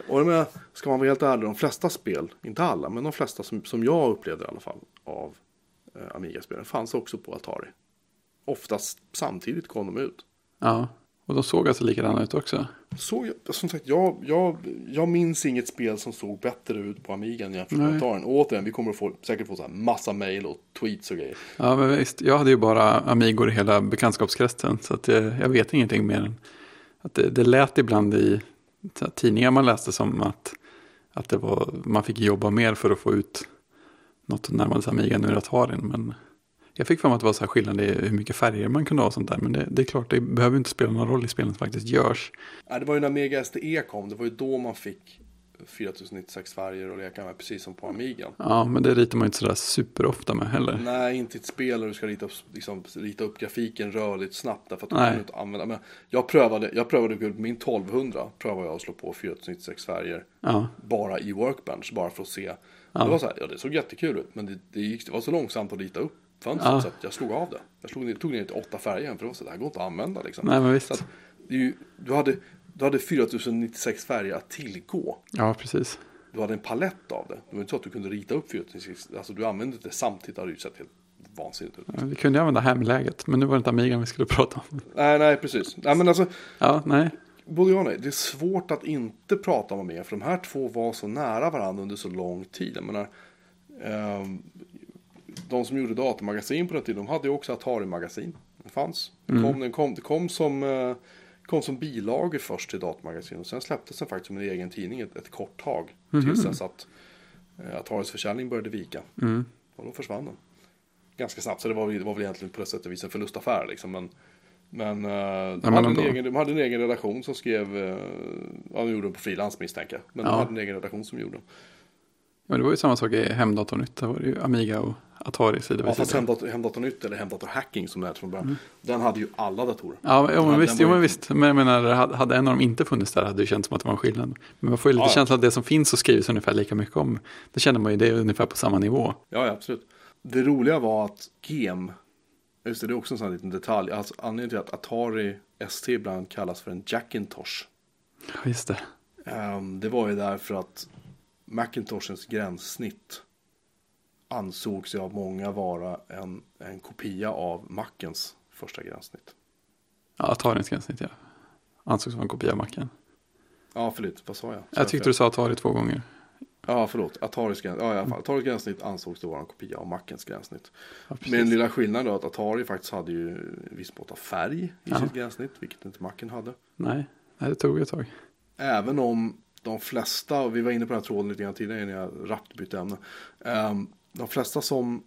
Och jag menar, ska man vara helt ärlig, de flesta spel, inte alla, men de flesta som, som jag upplevde i alla fall av eh, Amiga-spelen fanns också på Atari. Oftast samtidigt kom de ut. Ja. Och de såg alltså likadana ut också. Så, som sagt, jag, jag, jag minns inget spel som såg bättre ut på Amigan jämfört med. Atari. Och återigen, vi kommer att få, säkert få så här massa mail och tweets och grejer. Ja, men visst. Jag hade ju bara Amigor i hela bekantskapskretsen. Så att jag, jag vet ingenting mer än att det, det lät ibland i tidningar man läste som att, att det var, man fick jobba mer för att få ut något närmade sig Amigan ur Atarin. Men jag fick för mig att det var så här skillnad i hur mycket färger man kunde ha och sånt där. Men det, det är klart, det behöver inte spela någon roll i spelen som faktiskt görs. Nej, det var ju när Mega STE kom, det var ju då man fick 4096 färger att leka med, precis som på Amigan. Ja, men det ritar man ju inte sådär superofta med heller. Nej, inte ett spel där du ska rita upp, liksom, rita upp grafiken rörligt snabbt. Därför att du Nej. inte använda. Men jag prövade, jag prövade på min 1200, prövade jag att slå på 4096 färger. Ja, Bara i Workbench, bara för att se. Ja. Det var så här, ja det såg jättekul ut. Men det, det, gick, det var så långsamt att rita upp fönstret Ja. så att jag slog av det. Jag slog ner, tog ner till åtta färger, för det var så det här går inte att använda liksom. nej men visst. att, ju, du, hade, du hade 4096 färger att tillgå. Ja, precis. Du hade en palett av det. Det var inte så att du kunde rita upp 4096. Alltså du använde det samtidigt. Det hade ju sett helt vansinnigt ut. Ja, Vi kunde använda hemläget, men nu var det inte Amigan vi skulle prata om. Nej, nej, precis. Nej, men alltså, Ja, nej. Nej, det är svårt att inte prata om Amiga. För de här två var så nära varandra under så lång tid. Jag menar, ehm, de som gjorde datamagasin på den tiden, de hade ju också Atari-magasin. Det fanns. Det kom, den kom, det kom som, eh, kom som bilagor först till datamagasin. Och sen släpptes den faktiskt som en egen tidning ett, ett kort tag. Tills dess att eh, Ataris försäljning började vika. Mm. Och då försvann den. Ganska snabbt, så det var, väl- det var väl egentligen på det sättet vis en förlustaffär liksom. Men, men, eh, de, men hade en egen, de hade en egen redaktion som skrev, eh, ja de gjorde den på frilans misstänker jag. Men Ja. de hade en egen redaktion som gjorde den. Ja, det var ju samma sak i Hemdatornytt. Där var det ju Amiga och Atari sida Ja, vid fast sida. Hemdator, Hemdator Nytt eller Hemdator Hacking som det hette från början. Den hade ju alla datorer. Ja, men- jo, men visst, jo, men visst. Men jag menar, hade en av dem inte funnits där hade det känts som att det var en skillnad. Men man får ju lite Ja, ja. känsla att det som finns och skrivs ungefär lika mycket om. Det känner man ju, det är ungefär på samma nivå. Ja, ja, absolut. Det roliga var att GEM, just det, det är också en sån här liten detalj. Alltså, anledningen till att Atari ST ibland kallas för en Jackintosh. Ja, just det. Ehm, det var ju därför att Macintoshens gränssnitt ansågs ju av många vara en, en kopia av Macens första gränssnitt. Ja, Atarins gränssnitt, ja. Ansågs vara en kopia av Macen. Ja, förlåt, vad sa jag? Sa Jag tyckte fel? du sa Atari två gånger. Ja, förlåt. Ataris, gräns... ja, i alla fall. Ataris gränssnitt ansågs det vara en kopia av Macens gränssnitt. Ja. Med den lilla skillnaden då att Atari faktiskt hade ju en viss mått av färg i Ja. sitt gränssnitt, vilket inte Macen hade. Nej, nej, det tog ett tag. Även om de flesta, och vi var inne på den här tråden lite grann tidigare när jag rappt bytte ämne. Ehm, de flesta som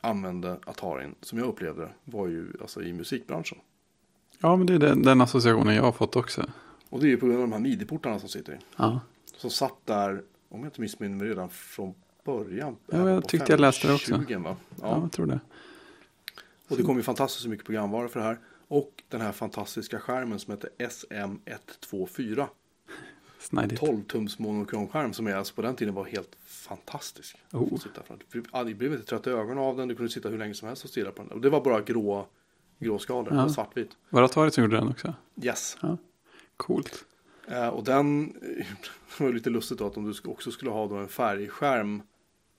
använde Atarin, som jag upplevde var ju alltså i musikbranschen. Ja, men det är den, den associationen jag har fått också. Och det är ju på grund av de här midi-portarna som sitter i. Ja, Som satt där, om jag inte missminner mig, redan från början. Ja, jag tyckte jag läste det också. 520, Va? ja. Ja. jag tror det. Och det kom ju fantastiskt mycket programvara för det här. Och den här fantastiska skärmen som heter SM124. Snajdigt. 12-tums monokromskärm som är alltså på den tiden var helt fantastisk. Oh. Sitta. Du blev- inte trött i ögonen av den, du kunde sitta hur länge som helst och stirra på den. Och det var bara grå, grå skalor, Ja. ja. svartvit. Var det Atari som gjorde den också? Yes. Coolt. Eh, och den var ju lite lustigt då att om du också skulle ha då en färgskärm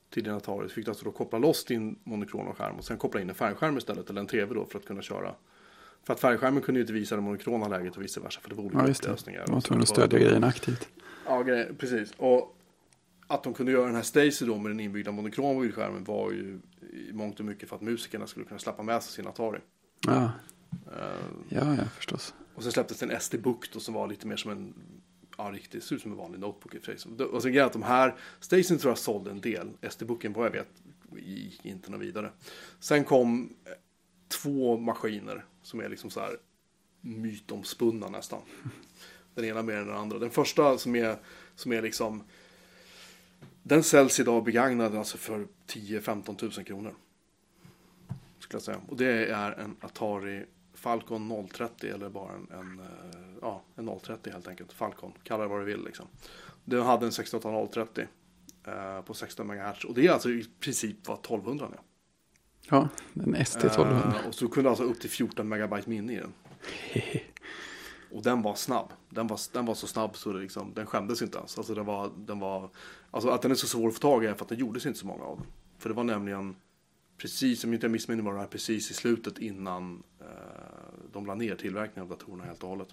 till din Atari så fick du alltså då koppla loss din monokrona skärm och sen koppla in en färgskärm istället eller en tv då för att kunna köra. För att färgskärmen kunde ju inte visa det monokrona läget och vice versa för det var olika Ja, upplösningar. De var tvungna att stödja grejen aktivt. Ja, grej, precis. Och att de kunde göra den här Stacy då med den inbyggda monokrom bildskärmen var ju i mångt och mycket för att musikerna skulle kunna släppa med sig sin Atari. Ja, Eh, ja, ja förstås och sen släpptes en SD-book då som var lite mer som en, ja riktigt, ser ut som en vanlig notebook i och för sig. Och sen grejen att de här, Station tror jag sålde en del, SD-booken vad jag vet gick inte något vidare. Sen kom eh, två maskiner som är liksom så här mytomspunna nästan. Den ena mer än den andra. Den första som är, som är liksom den säljs idag begagnad alltså för 10-15 000 kronor. Skulle jag säga. Och det är en Atari Falcon 030 eller bara en, en, eh, ja, en 030 helt enkelt. Falcon, kalla det vad du vill liksom. Den hade en 68030 eh, på 16 MHz och det är alltså i princip vad 1200 är. Ja, en ST1200. Eh, och så kunde alltså upp till 14 megabyte minne i den. Och den var snabb. Den var, den var så snabb så det liksom, den skämdes inte ens. Alltså, den var, den var, alltså att den är så svår att få tag i är för att det gjordes inte så många av dem. För det var nämligen precis, om jag inte missminner mig, precis i slutet innan eh, de la ner tillverkningen av datorerna helt och hållet.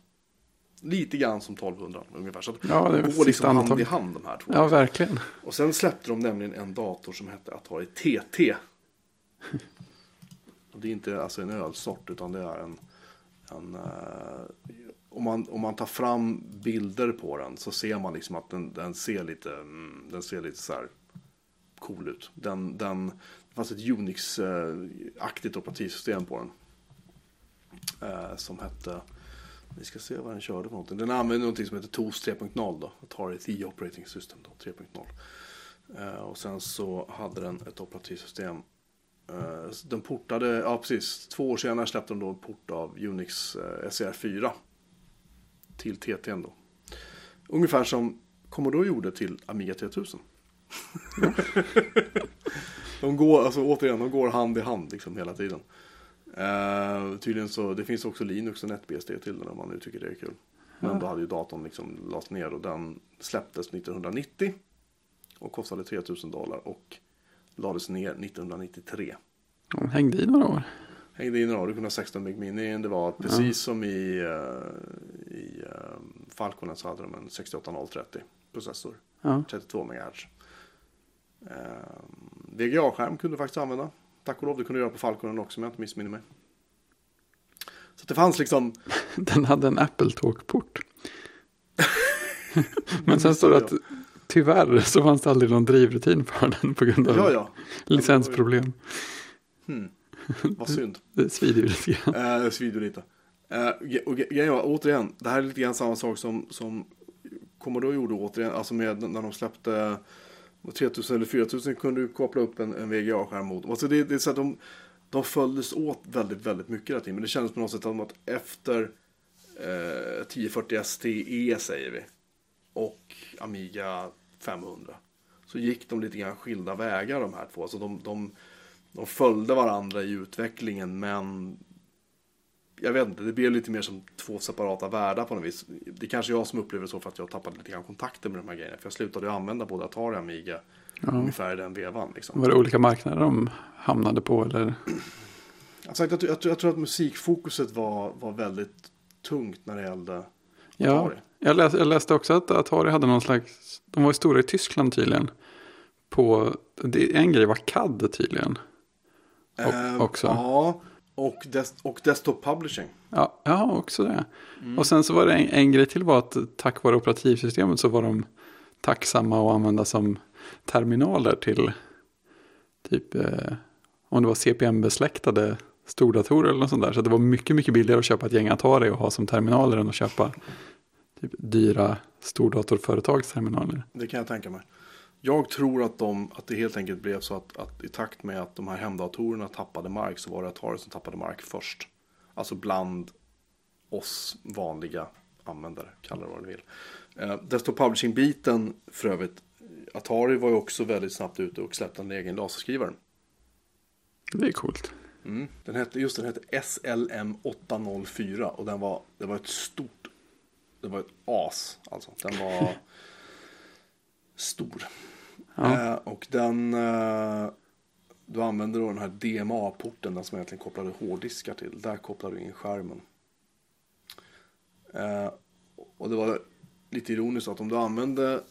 Lite grann som 1200 ungefär. Så Ja, det går liksom hand andetag. i hand de här två. Ja, verkligen. Och sen släppte de nämligen en dator som hette Atari TT. Och det är inte alltså en ölsort utan det är en, en eh, om, man, om man tar fram bilder på den så ser man liksom att den, den ser lite, mm, den ser lite så här cool ut. Den, den, fanns ett Unix-aktigt operativsystem på den. Eh, som hette, vi ska se vad den körde för någonting. Den använde någonting som heter TOS 3.0 då. Atari The Operating System då, 3.0. Eh, och sen så hade den ett operativsystem. Eh, den portade, ja precis, två år senare släppte de då en port av Unix eh, SCR4. Till TT då. Ungefär som Commodore gjorde till Amiga 3000. de går, alltså återigen, de går hand i hand liksom hela tiden. Eh, tydligen så, det finns också Linux och NetBSD till den om man nu tycker det är kul. Men då hade ju datorn liksom lagts ner och den släpptes 1990. Och kostade 3000 dollar och lades ner 1993. De hängde i några år. Hängde in några år, du kunde ha 16 big mini. Det var precis som i, eh, i uh, Falconen så hade de en 68030 processor. Ja. 32 MHz. Uh, VGA-skärm kunde du faktiskt använda. Tack och lov, det kunde du göra på Falconen också om jag inte missminner mig. Så det fanns liksom, Den hade en Apple Talk-port. Men sen står det att tyvärr så fanns det aldrig någon drivrutin för den på grund av ja ja, licensproblem. vad synd. Det svider ju lite grann. Eh, det svider lite. Eh, och grejen var, återigen, det här är lite grann samma sak som, som Commodore gjorde återigen, alltså med när de släppte 3000 eller 4000 kunde du koppla upp en, en VGA-skärm mot. Alltså det, det är så att de, de följdes åt väldigt, väldigt mycket hela tiden. Men det kändes på något sätt som att efter eh, 1040 STE säger vi och Amiga 500 så gick de lite grann skilda vägar de här två. Alltså de, de, de följde varandra i utvecklingen men jag vet inte, det blev lite mer som två separata världar på något vis. Det är kanske jag som upplever det så för att jag tappade lite grann kontakten med de här grejerna. För jag slutade använda både Atari och Amiga ungefär i den vevan. Liksom. Var det olika marknader de hamnade på eller? Alltså, jag, tror- jag, jag tror att musikfokuset var, var väldigt tungt när det gällde Ja, Atari. jag, läs, jag läste också att Atari hade någon slags, de var ju stora i Tyskland tydligen. På, det, en grej var CAD tydligen. Och- Eh, också. Ja, och, des, och Desktop Publishing. Ja, ja också det. Mm. Och sen så var det en, en grej till var att tack vare operativsystemet så var de tacksamma att använda som terminaler till typ eh, om det var CPM-besläktade stordatorer eller något sånt där. Så det var mycket, mycket billigare att köpa ett gäng Atari och ha som terminaler än att köpa typ dyra stordatorföretags terminaler. Det kan jag tänka mig. Jag tror att, de, att det helt enkelt blev så att, att i takt med att de här hemdatorerna tappade mark så var det Atari som tappade mark först. Alltså bland oss vanliga användare, kalla det vad du vill. Eh, Desktop Publishing-biten för övrigt, Atari var ju också väldigt snabbt ute och släppte en egen laserskrivare. Det är coolt. Mm. Den hette, just den hette SLM 804 och den var, det var ett stort, det var ett as alltså. Den var stor. Ja. Eh, och den, eh, du använde då den här DMA-porten, den som egentligen kopplade hårddiskar till. Där kopplade du in skärmen. Eh, och det var lite ironiskt att om du använde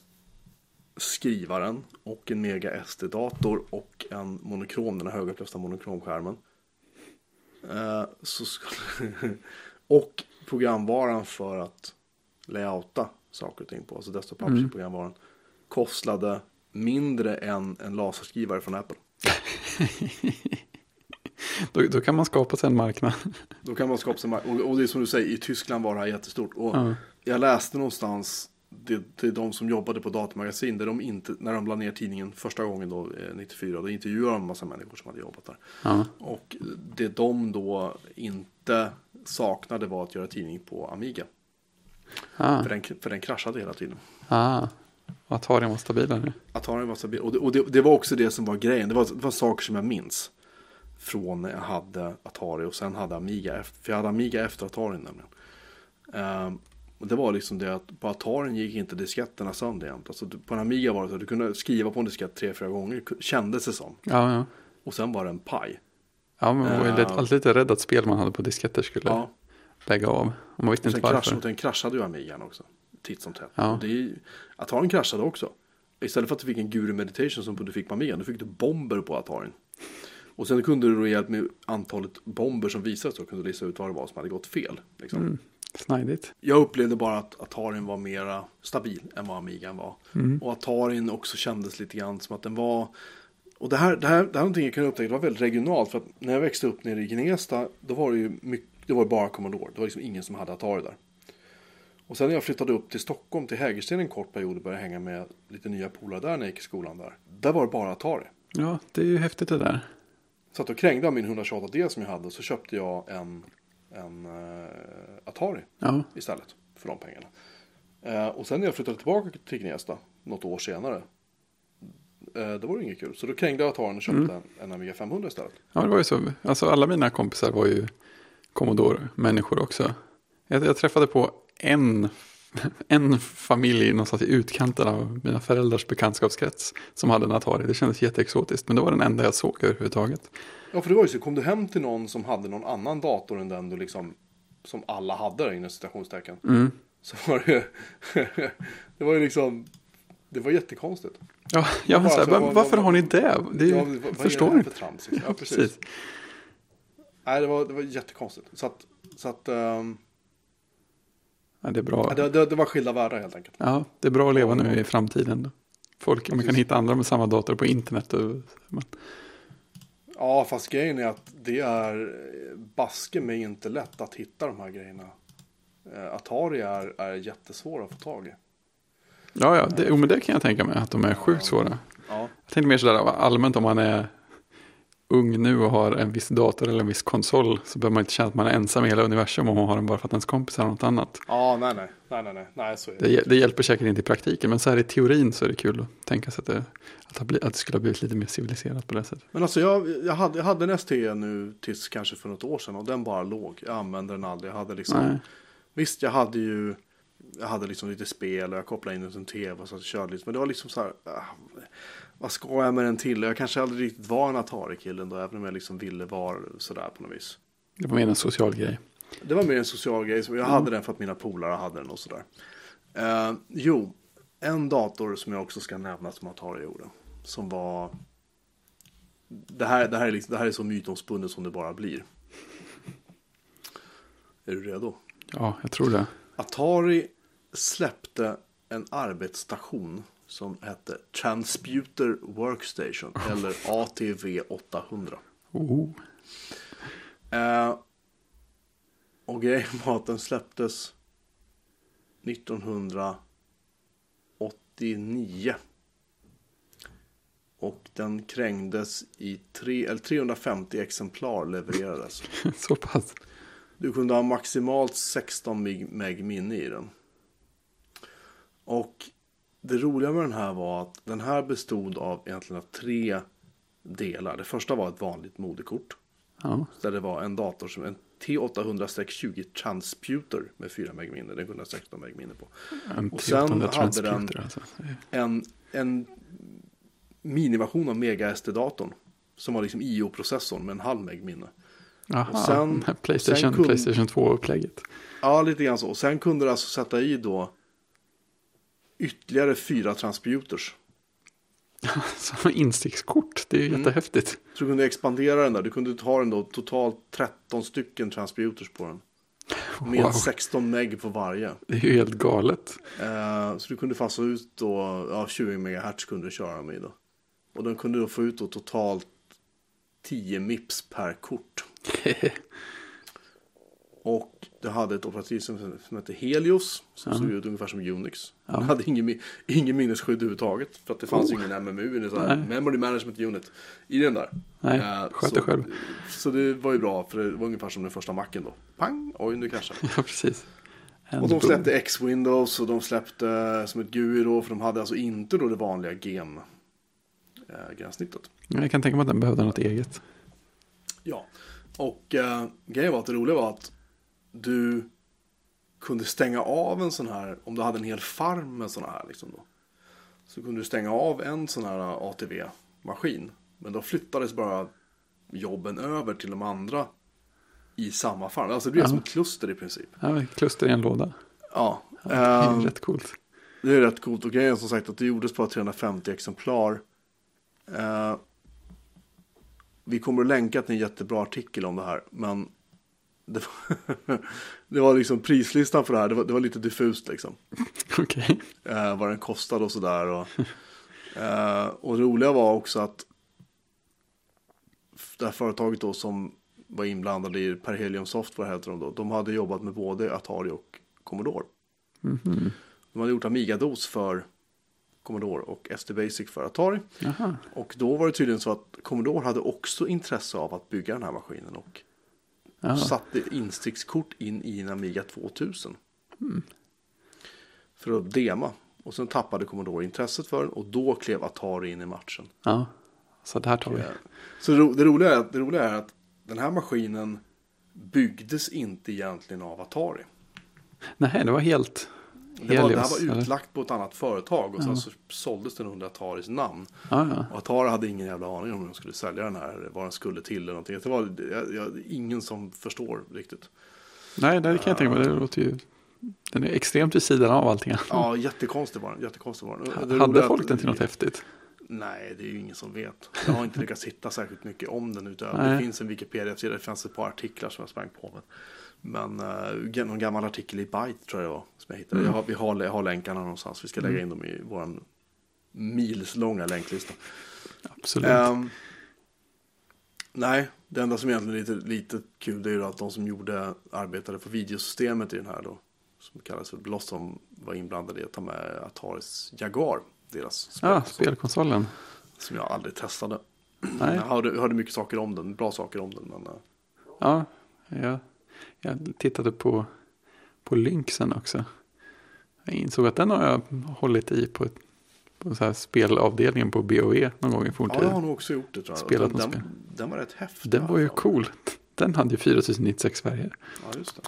skrivaren och en Mega SD-dator och en monokrom, den här högupplösta monokromskärmen. Eh, så skulle, och programvaran för att layouta saker och ting på, alltså desktop publishing programvaran, kostade mindre än en laserskrivare från Apple. Då, då kan man skapa sig en marknad. Då kan man skapa sig mark- och, och det är som du säger, i Tyskland var det här jättestort. Och Ja. jag läste någonstans, det, det är de som jobbade på datamagasin, där de inte, när de la ner tidningen första gången då, eh, 94, då intervjuade de en massa människor som hade jobbat där. Ja. Och det de då inte saknade var att göra tidning på Amiga. Ah, För den, för den kraschade hela tiden. ah. Atari var stabilare. Atari var stabil. Och, det, och det, det var också det som var grejen. Det var, det var saker som jag minns. Från när jag hade Atari och sen hade Amiga efter. För jag hade Amiga efter Atari nämligen. Ehm, och det var liksom det att på Atari gick inte disketterna sönder jämt. Alltså på en Amiga var det så att du kunde skriva på en diskett tre, fyra gånger. Kändes det som. Ja, ja. Och sen var det en paj. Ja, men man var lite, Ja. alltid lite rädd att spel man hade på disketter skulle Ja. lägga av. Och man visste Och inte krasch, varför. och sen kraschade ju Amigan också. Titt som tätt. Ja. Och det är, Atarin kraschade också. Istället för att du fick en Guru Meditation som du fick på Amigan. Då fick du bomber på Atarin. Och sen kunde du då hjälp med antalet bomber som visades. Då kunde lista ut vad det var som hade gått fel. Liksom. Mm. Snajdigt. Jag upplevde bara att Atarin var mera stabil än vad Amigan var. Och Atarin också kändes lite grann som att den var... Och det här, det här, det här är någonting jag kunde upptäcka, det var väldigt regionalt. För att när jag växte upp nere i Gnesta, då var det ju mycket, det var bara Commodore. Det var liksom ingen som hade Atari där. Och sen när jag flyttade upp till Stockholm, till Hägersten en kort period och började hänga med lite nya polare där när jag gick i skolan där. Där var det bara Atari. Ja, det är ju häftigt det där. Så att då krängde jag min 128D som jag hade och så köpte jag en, en eh, Atari Ja, istället för de pengarna. Eh, och sen när jag flyttade tillbaka till Gnesta något år senare. Eh, då var det inget kul. Så då krängde jag Atarin och köpte en, en Amiga 500 istället. ja det var ju så. Alltså alla mina kompisar var ju Commodore-människor också. Jag, jag träffade på en, en familj någonstans i utkanten av mina föräldrars bekantskapskrets som hade en Atari. Det kändes jätteexotiskt, men det var den enda jag såg överhuvudtaget. Ja, för det var ju så. Kom du hem till någon som hade någon annan dator än den du liksom. Som alla hade inom citationstecken. Mm. Så var det ju. det var ju liksom. Det var jättekonstigt. Ja, ja men Bara så här, så, va- vad- varför har ni det? det är, Ja, vad- förstår inte. för trams? liksom? Ja, precis. Precis. Nej, det var, det var jättekonstigt. Så att. Så att ehm, Ja, det är bra. det, det, det var skilda världar helt enkelt. Ja, det är bra att leva nu i framtiden. Folk, man kan hitta andra med samma dator på internet. Men, Ja, fast grejen är att det är eh, baske mig inte lätt att hitta de här grejerna. Eh, Atari är, är jättesvåra att få tag i. ja, ja, det, jo, men det kan jag tänka mig att de är sjukt svåra. Ja, Jag tänkte mer sådär allmänt om man är ung nu och har en viss dator eller en viss konsol så behöver man inte känna att man är ensam i hela universum om man har den bara för att ens kompisar har något annat. ja nej, nej, nej, nej, nej, nej, så är det. Det, det hjälper säkert inte i praktiken men så här i teorin så är det kul att tänka sig att det, att det, skulle ha blivit lite mer civiliserat på det sättet. Men alltså jag, jag, hade, jag hade en ST nu tills kanske för något år sedan och den bara låg. Jag använde den aldrig. Jag hade liksom, Nej. visst jag hade ju, jag hade liksom lite spel och jag kopplade in den till en tv och så att jag körde lite. Men det var liksom så här, ah, vad ska jag med den till? Jag kanske aldrig riktigt var en Atari-kille då, även om jag liksom ville vara sådär på något vis. Det var mer en social grej. Det var mer en social grej. så Jag hade den för att mina polare hade den och sådär. Eh, jo, en dator som jag också ska nämna som Atari gjorde. Som var... Det här, det här, är, liksom, det här är så mytomspunnet som det bara blir. Är du redo? Ja, jag tror det. Atari släppte en arbetsstation som hette Transputer Workstation eller ATV 800. Oh. Eh, och grejen var att den släpptes 1989. Och den krängdes i tre, eller 350 exemplar levererades. Så pass. Du kunde ha maximalt 16 meg, meg minne i den. Och det roliga med den här var att den här bestod av egentligen av tre delar. Det första var ett vanligt moderkort. Ja, Där det var en dator som en T800-20 Transputer med 4 meg minne. Den kunde ha 16 meg minne på. en Och sen T800 hade den- alltså. En, en miniversion av Mega SD-datorn. Som var liksom IO-processorn med en halv meg minne. Jaha, och sen- Playstation, sen kunde- Playstation 2-upplägget. Ja, lite grann så. Och sen kunde du alltså sätta i då ytterligare fyra transputers. Som instickskort, det är ju jättehäftigt. Så du kunde expandera den där. Du kunde ta den då totalt 13 stycken transputers på den. Med Wow. 16 meg på varje. Det är ju helt galet. Eh, så du kunde fasa ut då, ja 20 MHz kunde du köra med då. Och den kunde då få ut då totalt 10 mips per kort. Och det hade ett operativsystem som hette Helios. Som såg ut ungefär som Unix. Den hade ingen, ingen minnesskydd överhuvudtaget. För att det fanns ju ingen MMU, Oh. Nej. Memory Management Unit, i den där. Nej, Eh, sköt så, det själv. Så det var ju bra, för det var ungefär som den första macken då. Pang, oj nu kraschade det. Ja, precis. En Och de släppte X-Windows och de släppte som ett GUI då, för de hade alltså inte då det vanliga gem eh, gränssnittet. Ja, Jag kan tänka mig att den behövde något eget. Ja, och eh, grejen var att det roliga var att du kunde stänga av en sån här, om du hade en hel farm med såna här liksom då. Så kunde du stänga av en sån här ATV-maskin. Men då flyttades bara jobben över till de andra i samma farm. Alltså det blev Ja. som ett kluster i princip. Ja, kluster i en låda. Ja, Det är ehm, rätt coolt. det är rätt coolt. Och grejen är som sagt att det gjordes bara 350 exemplar. Eh, vi kommer att länka till en jättebra artikel om det här. Men det var, det var liksom prislistan för det här. Det var, det var lite diffust liksom. Okej. Eh, vad den kostade och sådär. Och, eh, och det roliga var också att det här företaget då som var inblandade i Perhelium Software heter de då. De hade jobbat med både Atari och Commodore. Mhm. De hade gjort Amiga-DOS för Commodore och SD Basic för Atari. Jaha. Och då var det tydligen så att Commodore hade också intresse av att bygga den här maskinen och Ja. satte instickskort in i en Amiga 2000. Mm. För att dema. Och sen tappade Commodore intresset för den och då klev Atari in i matchen. ja. Så det här tar vi. Så det, ro- det, roliga är, det roliga är att den här maskinen byggdes inte egentligen av Atari. Nej, det var helt Det, var, det här var eller? utlagt på ett annat företag och sen så såldes den under Ataris namn. Ja, ja. Och Atari hade ingen jävla aning om hur de skulle sälja den här, eller vad den skulle till eller någonting. Det var jag, jag, ingen som förstår riktigt. Nej, det kan jag tänka mig. Det låter ju... Den är extremt vid sidan av allting. Ja, jättekonstig var den. Jättekonstig var den. Hade folk att- den till något häftigt? Nej, det är ju ingen som vet. Jag har inte lyckats hitta särskilt mycket om den utöver. Nej. Det finns en Wikipedia-sida, det finns ett par artiklar som jag sprang på. Men, men uh, någon gammal artikel i Byte tror jag det var som jag hittade. Jag, har, vi har, jag har länkarna någonstans. Vi ska lägga in dem i vår milslånga länklista. Absolut. Ehm, nej, det enda som egentligen är lite, lite kul det är ju att de som gjorde arbetade för videosystemet i den här då. Som kallas för Blossom var inblandade i att ta med Ataris Jaguar. Deras ja, spelkonsol, spelkonsolen. Som jag aldrig testade. Nej. Jag hörde, hörde mycket saker om den, bra saker om den. Men, eh, Ja, jag, tittade på, på Lynxen också. Jag insåg att den har jag hållit i på, ett, på så här spelavdelningen på BOE någon gång i ja, forntid. jag har nog också gjort det tror jag. Spelat den, spel. den var rätt häftig. Den var ju cool. Den hade ju 4096 färger. Ja, just det.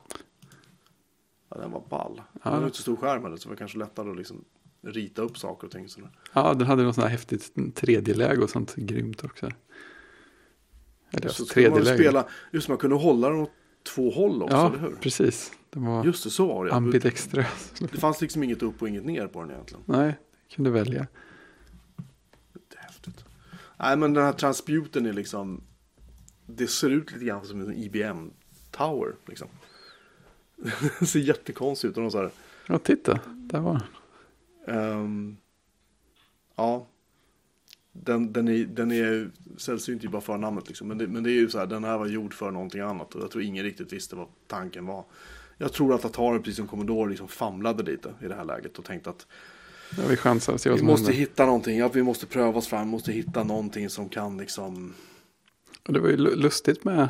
Ja, den var ball. Ja. Den var inte så stor skärm heller, så det var kanske lättare att liksom rita upp saker och ting. Sådär. Ja, den hade något sånt här häftigt 3D-läge och sånt grymt också. Eller Så ja, skulle man 3D-läge. spela, just man kunde hålla den åt två håll också, Ja, eller hur? precis. Den var Just det, så var det. ambidextrös. Det fanns liksom inget upp och inget ner på den egentligen. Nej, kunde välja. Det är häftigt. Nej, men den här transputen är liksom, det ser ut lite grann som en IBM Tower. Liksom. det ser jättekonstigt ut. Och så här, Ja, titta. Där var den. ehm, ja, den, den, är, den är sällsynt ju bara för namnet liksom. Men det, men det är ju så här, den här var gjord för någonting annat. Och jag tror ingen riktigt visste vad tanken var. Jag tror att Atari, precis som Commodore, liksom famlade lite i det här läget och tänkte att Ja, vi chansar och ser vad vi måste händer. hitta någonting. Ja, vi måste pröva oss fram, måste hitta någonting som kan liksom. Och det var ju lu- lustigt med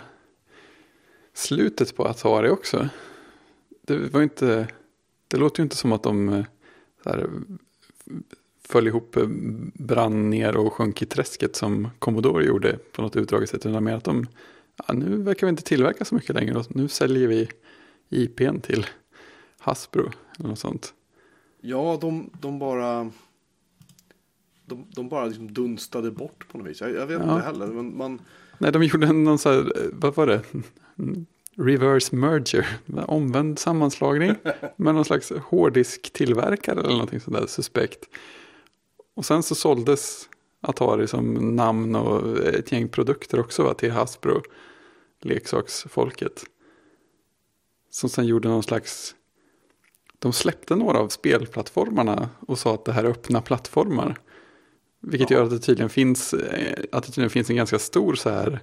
slutet på Atari också. Det var inte, det låter ju inte som att de eh, så här, föll ihop, eh, brann ner och sjönk i träsket som Commodore gjorde på något utdraget sätt. Utan mer att de, ja, nu verkar vi inte tillverka så mycket längre och nu säljer vi IPn till Hasbro eller något sånt. Ja, de, de bara. De, de bara liksom dunstade bort på något vis. Jag, jag vet Ja. inte heller. Men man, Nej, de gjorde en- någon så här, eh, vad var det? Reverse merger, omvänd sammanslagning med någon slags hårddisk-tillverkare eller någonting sådär suspekt. Och sen så såldes Atari som namn och ett gäng produkter också va, till Hasbro, leksaksfolket. Som sen gjorde någon slags, de släppte några av spelplattformarna och sa att det här är öppna plattformar. Vilket gör att det tydligen finns, eh, att det tydligen finns en ganska stor så här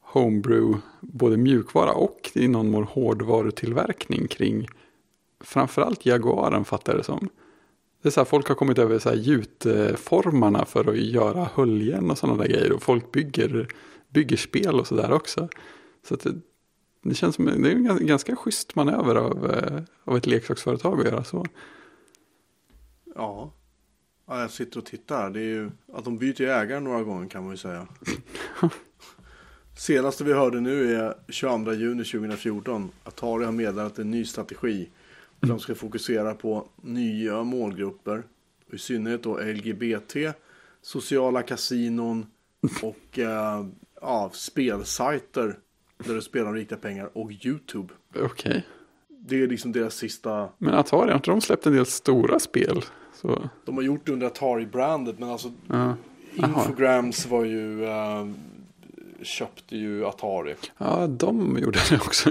homebrew, både mjukvara och i någon mån hårdvarutillverkning kring framförallt Jaguaren fattar det som. Det är så här, folk har kommit över så här gjutformarna för att göra höljen och sådana där grejer. Och folk bygger, bygger spel och sådär också. Så det, det känns som det är en ganska schysst manöver av, eh, av ett leksaksföretag att göra så. Ja. ja, jag sitter och tittar. Det är ju att de byter ägare några gånger kan man ju säga. Senaste vi hörde nu är 22 juni 2014. Atari har meddelat en ny strategi. De ska fokusera på nya målgrupper. I synnerhet då LGBT, sociala kasinon och eh, ja, spelsajter där du spelar om riktiga pengar och YouTube. Okej. Okay. Det är liksom deras sista... Men Atari, har inte de släppt en del stora spel? Så... De har gjort det under Atari-brandet men alltså ja. Infograms var ju... Uh, köpte ju Atari. Ja, de gjorde det också.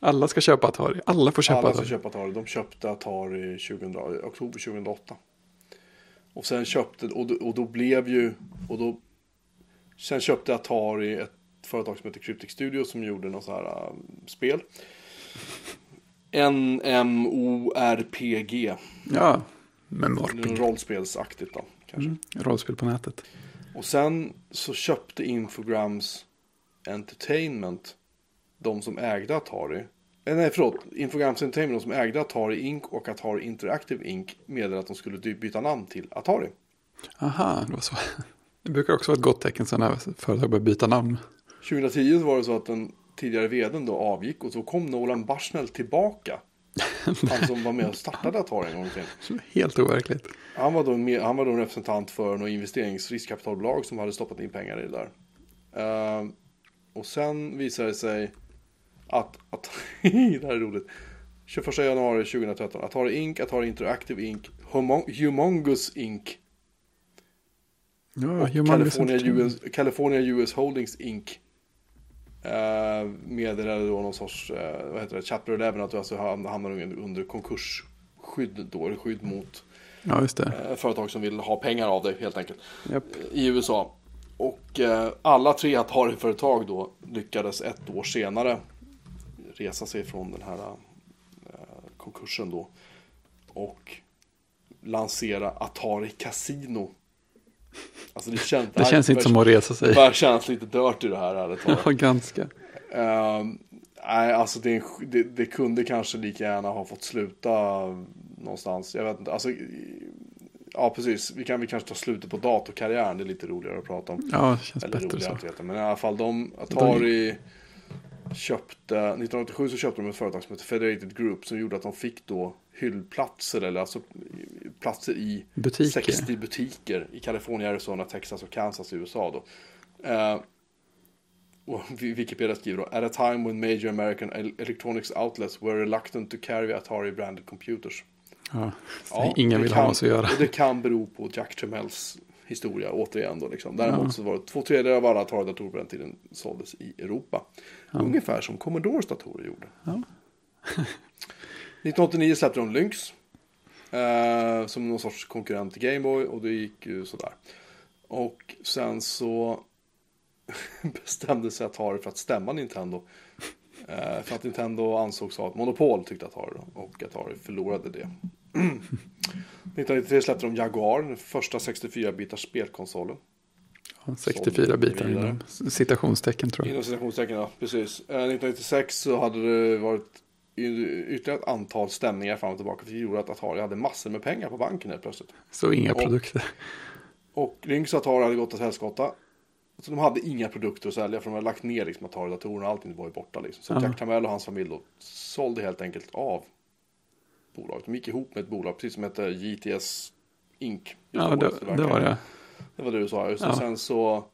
Alla ska köpa Atari. Alla får köpa Alla Atari. ska köpa Atari. De köpte Atari 2000, oktober 2008. Och sen köpte, och då, och då blev ju, och då, sen köpte Atari ett företag som heter Cryptic Studio som gjorde något så här um, spel. NMORPG. Ja, men. Rollspelsaktigt då, kanske. Mm, rollspel på nätet. Och sen så köpte Infograms Entertainment de som ägde Atari. Eh, nej, förlåt. Infograms Entertainment, de som ägde Atari Inc. och Atari Interactive Inc. meddelade att de skulle byta namn till Atari. Aha, det var så. Det brukar också vara ett gott tecken sen när företag börjar byta namn. 2010 var det så att den tidigare vdn då avgick och så kom Nolan Bushnell tillbaka. Han som var med och startade Atari en gång till. Helt overkligt. Han var, då med, han var då en representant för något investeringsriskkapitalbolag som hade stoppat in pengar i det där. Uh, och sen visade det sig att, att det här är roligt. 21 januari 2013. Atari Inc, Atari Interactive Inc, Humongous Inc. Ja, Humongous California US, California US Holdings Inc. Uh, meddelade då någon sorts, uh, vad heter det, Chapter 11 att du alltså hamnar under konkursskydd då, skydd mot ja. Uh, företag som vill ha pengar av dig helt enkelt. Yep. I USA. Och uh, alla tre Atari-företag då lyckades ett år senare resa sig från den här konkursen då. Och lansera Atari Casino Alltså det känns, det känns inte som att resa sig. Det börjar kännas lite dört i det här ärligt Ja, ganska. Uh, nej, alltså det, det, det, kunde kanske lika gärna ha fått sluta någonstans. Jag vet inte, alltså. Ja, precis. Vi kan vi kanske ta slutet på datorkarriären. Det är lite roligare att prata om. Ja, det känns Eller bättre så. Veta. Men i alla fall, de, Atari köpte, 1987 så köpte de ett företag som heter Federated Group som gjorde att de fick då hyllplatser eller alltså platser i butiker. 60 butiker i Kalifornien, Arizona, Texas och Kansas i USA då. Uh, och Wikipedia skriver då, at a time when major American electronics outlets were reluctant to carry Atari branded computers. Ja, ja ingen vill kan, ha oss att göra. Det kan bero på Jack Tremells historia återigen då liksom. Däremot ja. så var det två tredjedelar av alla Atari-datorer på den tiden såldes i Europa. Ja. Ungefär som Commodores datorer gjorde. Ja. 1989 släppte de Lynx. Eh, som någon sorts konkurrent till Gameboy och det gick ju sådär. Och sen så bestämde sig Atari för att stämma Nintendo. Eh, för att Nintendo ansågs ha ett monopol tyckte Atari då, och Atari förlorade det. 1993 släppte de Jaguar, den första 64-bitars spelkonsolen. 64 bitar inom citationstecken tror jag. Inom citationstecken, ja. Precis. 1996 eh, så hade det varit ytterligare ett antal stämningar fram och tillbaka. Det gjorde att Atari hade massor med pengar på banken helt plötsligt. Så inga och, produkter. Och Lynx och Atari hade gått åt helskotta. Så de hade inga produkter att sälja för de hade lagt ner liksom Atari-datorerna och allting var ju borta liksom. Så ja. Jack Tamell och hans familj då sålde helt enkelt av bolaget. De gick ihop med ett bolag precis som hette JTS Inc. Ja, det, det, var det. Det var det du sa. Just ja. Sen så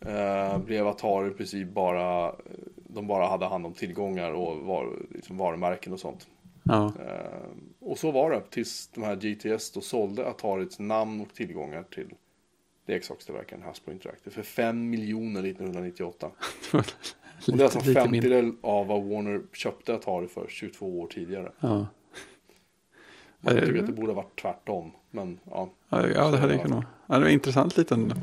eh, blev Atari i princip bara de bara hade hand om tillgångar och var, liksom varumärken och sånt. Ja. Eh, och så var det tills de här GTS då sålde Ataris namn och tillgångar till leksakstillverkaren Hasbro Interactive för 5 miljoner 1998. och det är alltså en femtedel av vad Warner köpte Atari för 22 år tidigare. Ja. Jag tycker att det borde ha varit tvärtom. Men ja. Ja, det hade kunnat. Ja, det var en intressant liten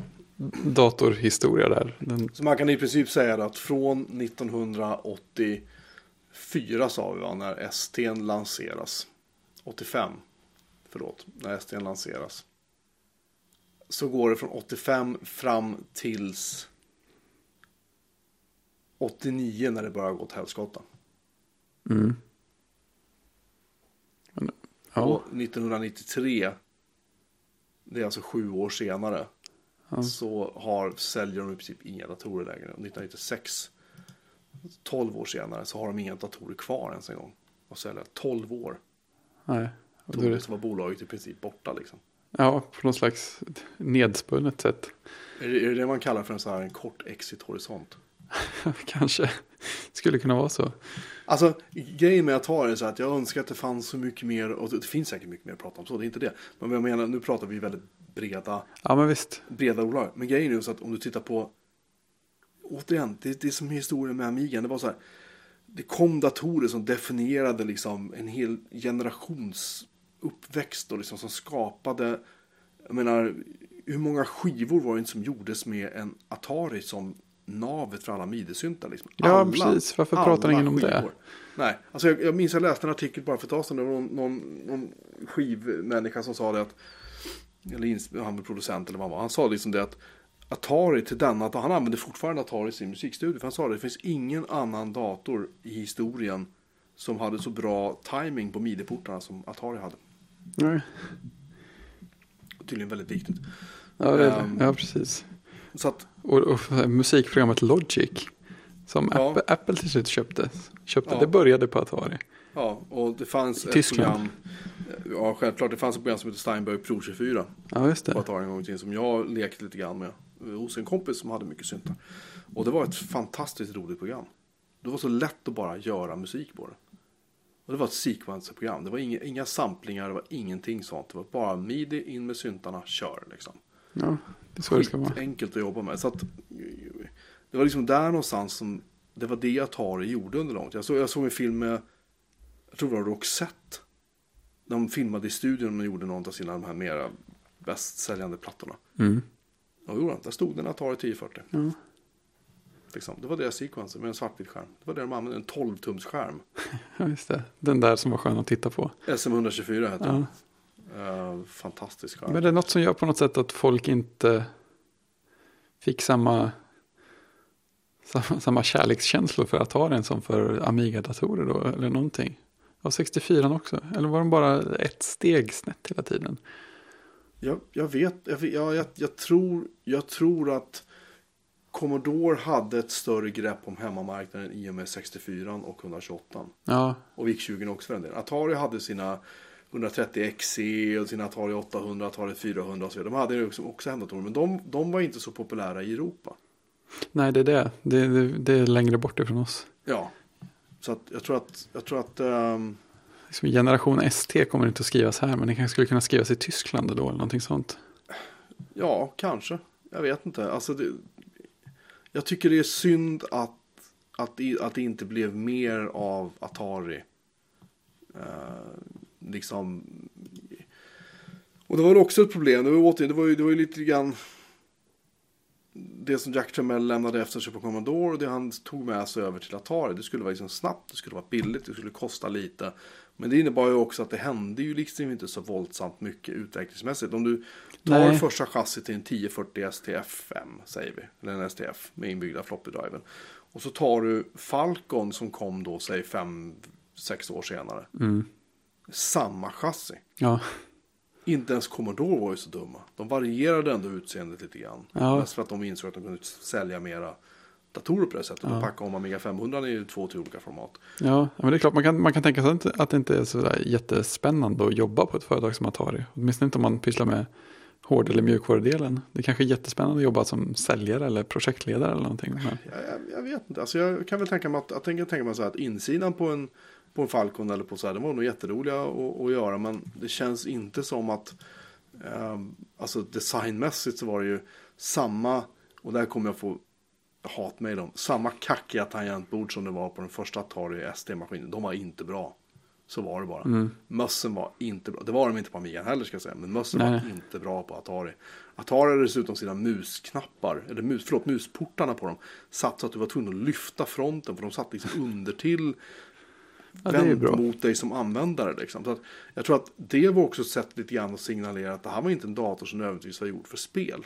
datorhistoria där. Den, Så man kan i princip säga att från 1984 sa vi va, när ST lanseras. 85, förlåt, när ST lanseras. Så går det från 85 fram tills 89 när det börjar gå åt helskotta. mm. Ja, Och 1993, det är alltså sju år senare, Så har, säljer de i princip inga datorer längre. Och 1996, 12 år senare, så har de inga datorer kvar ens en gång. Och sälja 12 år. nej. Och då det, var bolaget i princip borta liksom. ja, på något slags nedspunnet sätt. Är det, är det det man kallar för en, så här, en kort exit-horisont? Kanske skulle kunna vara så. Alltså grejen med att ta det är så att jag önskar att det fanns så mycket mer, och det finns säkert mycket mer att prata om så, det är inte det. Men jag menar, nu pratar vi väldigt breda Ja, men visst. breda bolag. Men grejen är ju så att om du tittar på, återigen, det, det är som historien med Amigan. Det var så här, det kom datorer som definierade liksom en hel generations uppväxt och liksom som skapade, jag menar, hur många skivor var det inte som gjordes med en Atari som navet för alla midesyntar liksom. Ja, precis. Varför pratar alla ingen om det? Nej, alltså jag, jag minns jag läste en artikel bara för ett tag sedan. Det var någon, någon, någon skivmänniska som sa det att, eller han var producent eller vad han var. Han sa liksom det att Atari till denna, att han använde fortfarande Atari i sin musikstudio. För han sa det, det finns ingen annan dator i historien som hade så bra timing på midi-portarna som Atari hade. Nej. Tydligen väldigt viktigt. Ja, det. Ehm. ja, precis. Så att, Och, och musikprogrammet Logic. Som Ja. Apple, Apple till slut köpte. köpte Ja. Det började på Atari. ja, och det fanns I ett Tyskland. program. Ja, självklart. Det fanns ett program som heter Steinberg Pro 24. Ja, just det. Atari en gång tiden som jag lekte lite grann med hos en kompis som hade mycket syntar. Och det var ett fantastiskt roligt program. Det var så lätt att bara göra musik på det. Och det var ett sequencer-program. Det var inga, inga samplingar, det var ingenting sånt. Det var bara midi, in med syntarna, kör liksom. Ja, det är så det ska vara. enkelt att jobba med. Så att, det var liksom där någonstans som det var det Atari gjorde under lång tid. Jag såg, jag såg en film med, jag tror det var Roxette. De filmade i studion och gjorde någon av sina de här mera bästsäljande plattorna. Mm. Ja, jo, där stod den Atari 1040. Ja. Liksom. Det var deras sequencer med en svartvit skärm. Det var det de använde, en 12-tums skärm. ja, just det. Den där som var skön att titta på. SM124 hette Ja. den. Uh, fantastisk skärm. Men det är något som gör på något sätt att folk inte fick samma, samma, samma kärlekskänslor för Atari som för Amiga-datorer då, eller någonting. Var 64 också? Eller var de bara ett steg snett hela tiden? Jag, jag vet, jag, jag, jag, tror, jag tror att Commodore hade ett större grepp om hemmamarknaden i och med 64 och 128. Ja, Och VIC-20 också för en del. Atari hade sina 130 XE och sina Atari 800, Atari 400 och så vidare. De hade ju också, också hemdatorer. Men de, de var inte så populära i Europa. nej det är det. Det, det, det är längre bort ifrån oss. Ja. Så att jag tror att, jag tror att Liksom generation ST kommer inte att skrivas här, men det kanske skulle kunna skrivas i Tyskland då, eller någonting sånt. Ja, kanske. Jag vet inte. Alltså det, jag tycker det är synd att, att, att det inte blev mer av Atari. Eh, liksom. Och det var också ett problem. Det var, återigen, det var, ju, det var ju lite grann det som Jack Tramiel lämnade efter sig på Commodore och det han tog med sig över till Atari. Det skulle vara liksom snabbt, det skulle vara billigt, det skulle kosta lite. Men det innebar ju också att det hände ju liksom inte så våldsamt mycket utvecklingsmässigt. Om du tar Nej. första chassit till en 1040 STF5, säger vi, eller en STF med inbyggda floppy driven. Och så tar du Falcon som kom då, säg 5-6 år senare. Mm. Samma chassi. Ja, Inte ens Commodore var ju så dumma. De varierade ändå utseendet lite grann. Ja. Mest för att de insåg att de kunde sälja mera datorer på det sättet. De packade om Amiga 500 i två till olika format. ja men det är klart man kan, man kan tänka sig att, det inte är så jättespännande att jobba på ett företag som Atari. Åtminstone inte om man pysslar med hård eller mjukvarudelen. Det kanske är jättespännande att jobba som säljare eller projektledare eller någonting. Men, Jag, jag, jag vet inte. Alltså jag kan väl tänka mig att, jag tänker tänka mig så här att insidan på en, på en Falcon eller på så här, det var nog jätteroliga att, att göra. Men det känns inte som att, ehm, alltså designmässigt så var det ju samma, och där kommer jag få hatmejl om, samma kackiga tangentbord som det var på den första Atari ST-maskinen. De var inte bra. Så var det bara. Mm. Mössen var inte bra. Det var de inte på Amiga heller ska jag säga. Men mössen Nej. var inte bra på Atari. Atari hade dessutom sina musknappar, eller mus, förlåt, musportarna på dem. Satt så att du var tvungen att lyfta fronten för de satt liksom under till Ja, bra. mot dig som användare. Liksom. Så att jag tror att det var också ett sätt lite grann att signalera att det här var inte en dator som nödvändigtvis var gjord för spel.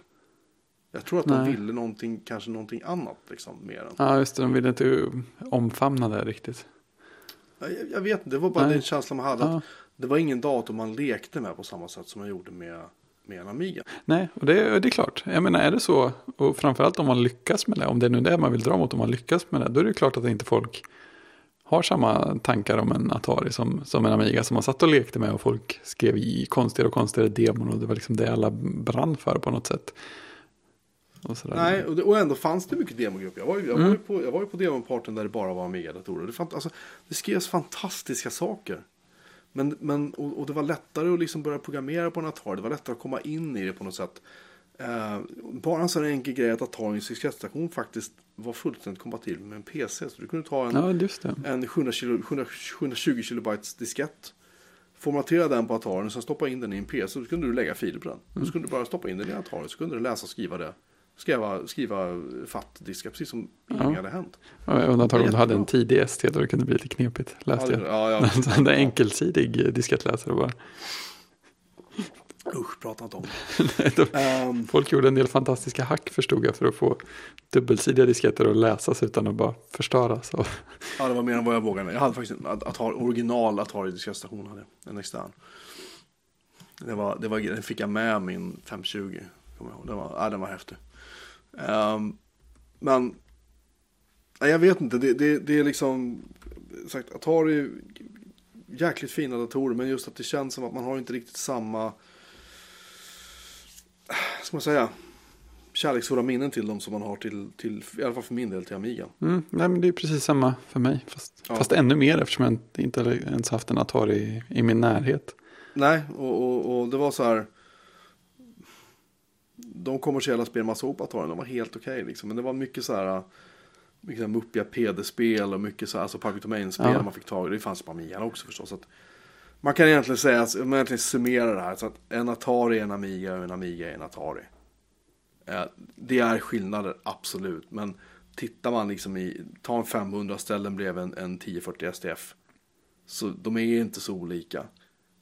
Jag tror att de Nej. ville någonting, kanske någonting annat liksom, mer än. Ja, just det. De ville inte omfamna det riktigt. Jag, jag vet inte, det var bara Nej. den känslan man hade. Att Ja. det var ingen dator man lekte med på samma sätt som man gjorde med, med en Amiga. Nej, och det, det är klart. Jag menar, är det så, och framförallt om man lyckas med det, om det är nu det man vill dra mot, om man lyckas med det, då är det klart att inte folk har samma tankar om en Atari som, som en Amiga som man satt och lekte med och folk skrev i konstigare och konstigare demon och det var liksom det alla brann för på något sätt. Och. Nej, och, det, och ändå fanns det mycket demogrupper. Jag var ju, jag var Mm. ju på, jag var ju på demoparten där det bara var Amiga-datorer. Det, fant- alltså, det skrevs fantastiska saker. Men, men, och, och det var lättare att liksom börja programmera på en Atari. Det var lättare att komma in i det på något sätt. Eh, bara en sån enkel grej att Atarins diskettstation faktiskt var fullständigt kompatibel med en PC. Så du kunde ta en, Ja, en 700 kilo, 700, 720 kilobytes diskett. Formatera den på Atari och sen stoppa in den i en PC. Så kunde du lägga filer på den. Mm. Då skulle du bara stoppa in den i Atari så kunde du läsa och skriva det. Skriva, skriva fatt-diskar precis som ingenting hade hänt. Ja, Undantag om du hade en tidig ST då det kunde bli lite knepigt. Läste Ja, jag. det- ja, ja. Så hade enkelsidig diskettläsare bara. Usch, prata inte om det. de- Ehm, Folk gjorde en del fantastiska hack förstod jag för att få dubbelsidiga disketter att läsas utan att bara förstöras. Och, ja, det var mer än vad jag vågade. Jag hade faktiskt en Atari, original Atari diskettstation. Hade jag, en extern. Det var, det var, den fick jag med min 520. Kommer jag ihåg. Den var, ja, den var häftig. Ehm, men nej, jag vet inte. Det, det, det är liksom sagt, Atari jäkligt fina datorer. Men just att det känns som att man har inte riktigt samma ska man säga kärleksfulla minnen till dem som man har till, till i alla fall för min del till Amiga. mm, nej, men det är precis samma för mig. Fast, Ja. fast ännu mer eftersom jag inte- ens haft en Atari i, i min närhet. Nej, och, och, och det var så här. De kommersiella spel man såg på Atari, de var helt okej liksom. Men det var mycket så här. Mycket så här muppiga PD-spel och mycket så här, alltså Public Domain-spel Ja. man fick tag i. Det fanns på Amiga också förstås. Så att man kan egentligen säga, om man egentligen summerar det här. Så att en Atari är en Amiga och en Amiga är en Atari. Eh, det är skillnader, absolut. Men tittar man liksom i, ta en 500 ställen blev en, en 1040 STF. Så de är inte så olika.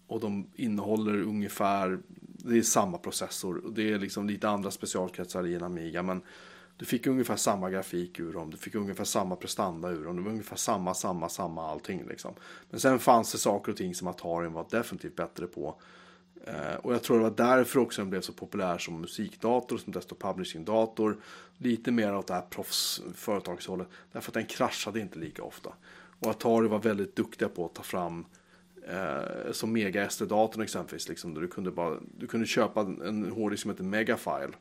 Och de innehåller ungefär, det är samma processor. Och det är liksom lite andra specialkretsar i en Amiga. Men du fick ungefär samma grafik ur dem. Du fick ungefär samma prestanda ur dem. Det var ungefär samma, samma, samma allting liksom. Men sen fanns det saker och ting som Atari var definitivt bättre på. Eh, och jag tror det var därför också den blev så populär som musikdator, som desktop publishing-dator. Lite mer åt det här proffsföretagshållet. Därför att den kraschade inte lika ofta. Och Atari var väldigt duktiga på att ta fram eh, som Mega SD-datorn exempelvis. Liksom, där du, kunde bara, du kunde köpa en, hårddisk som heter Megafile.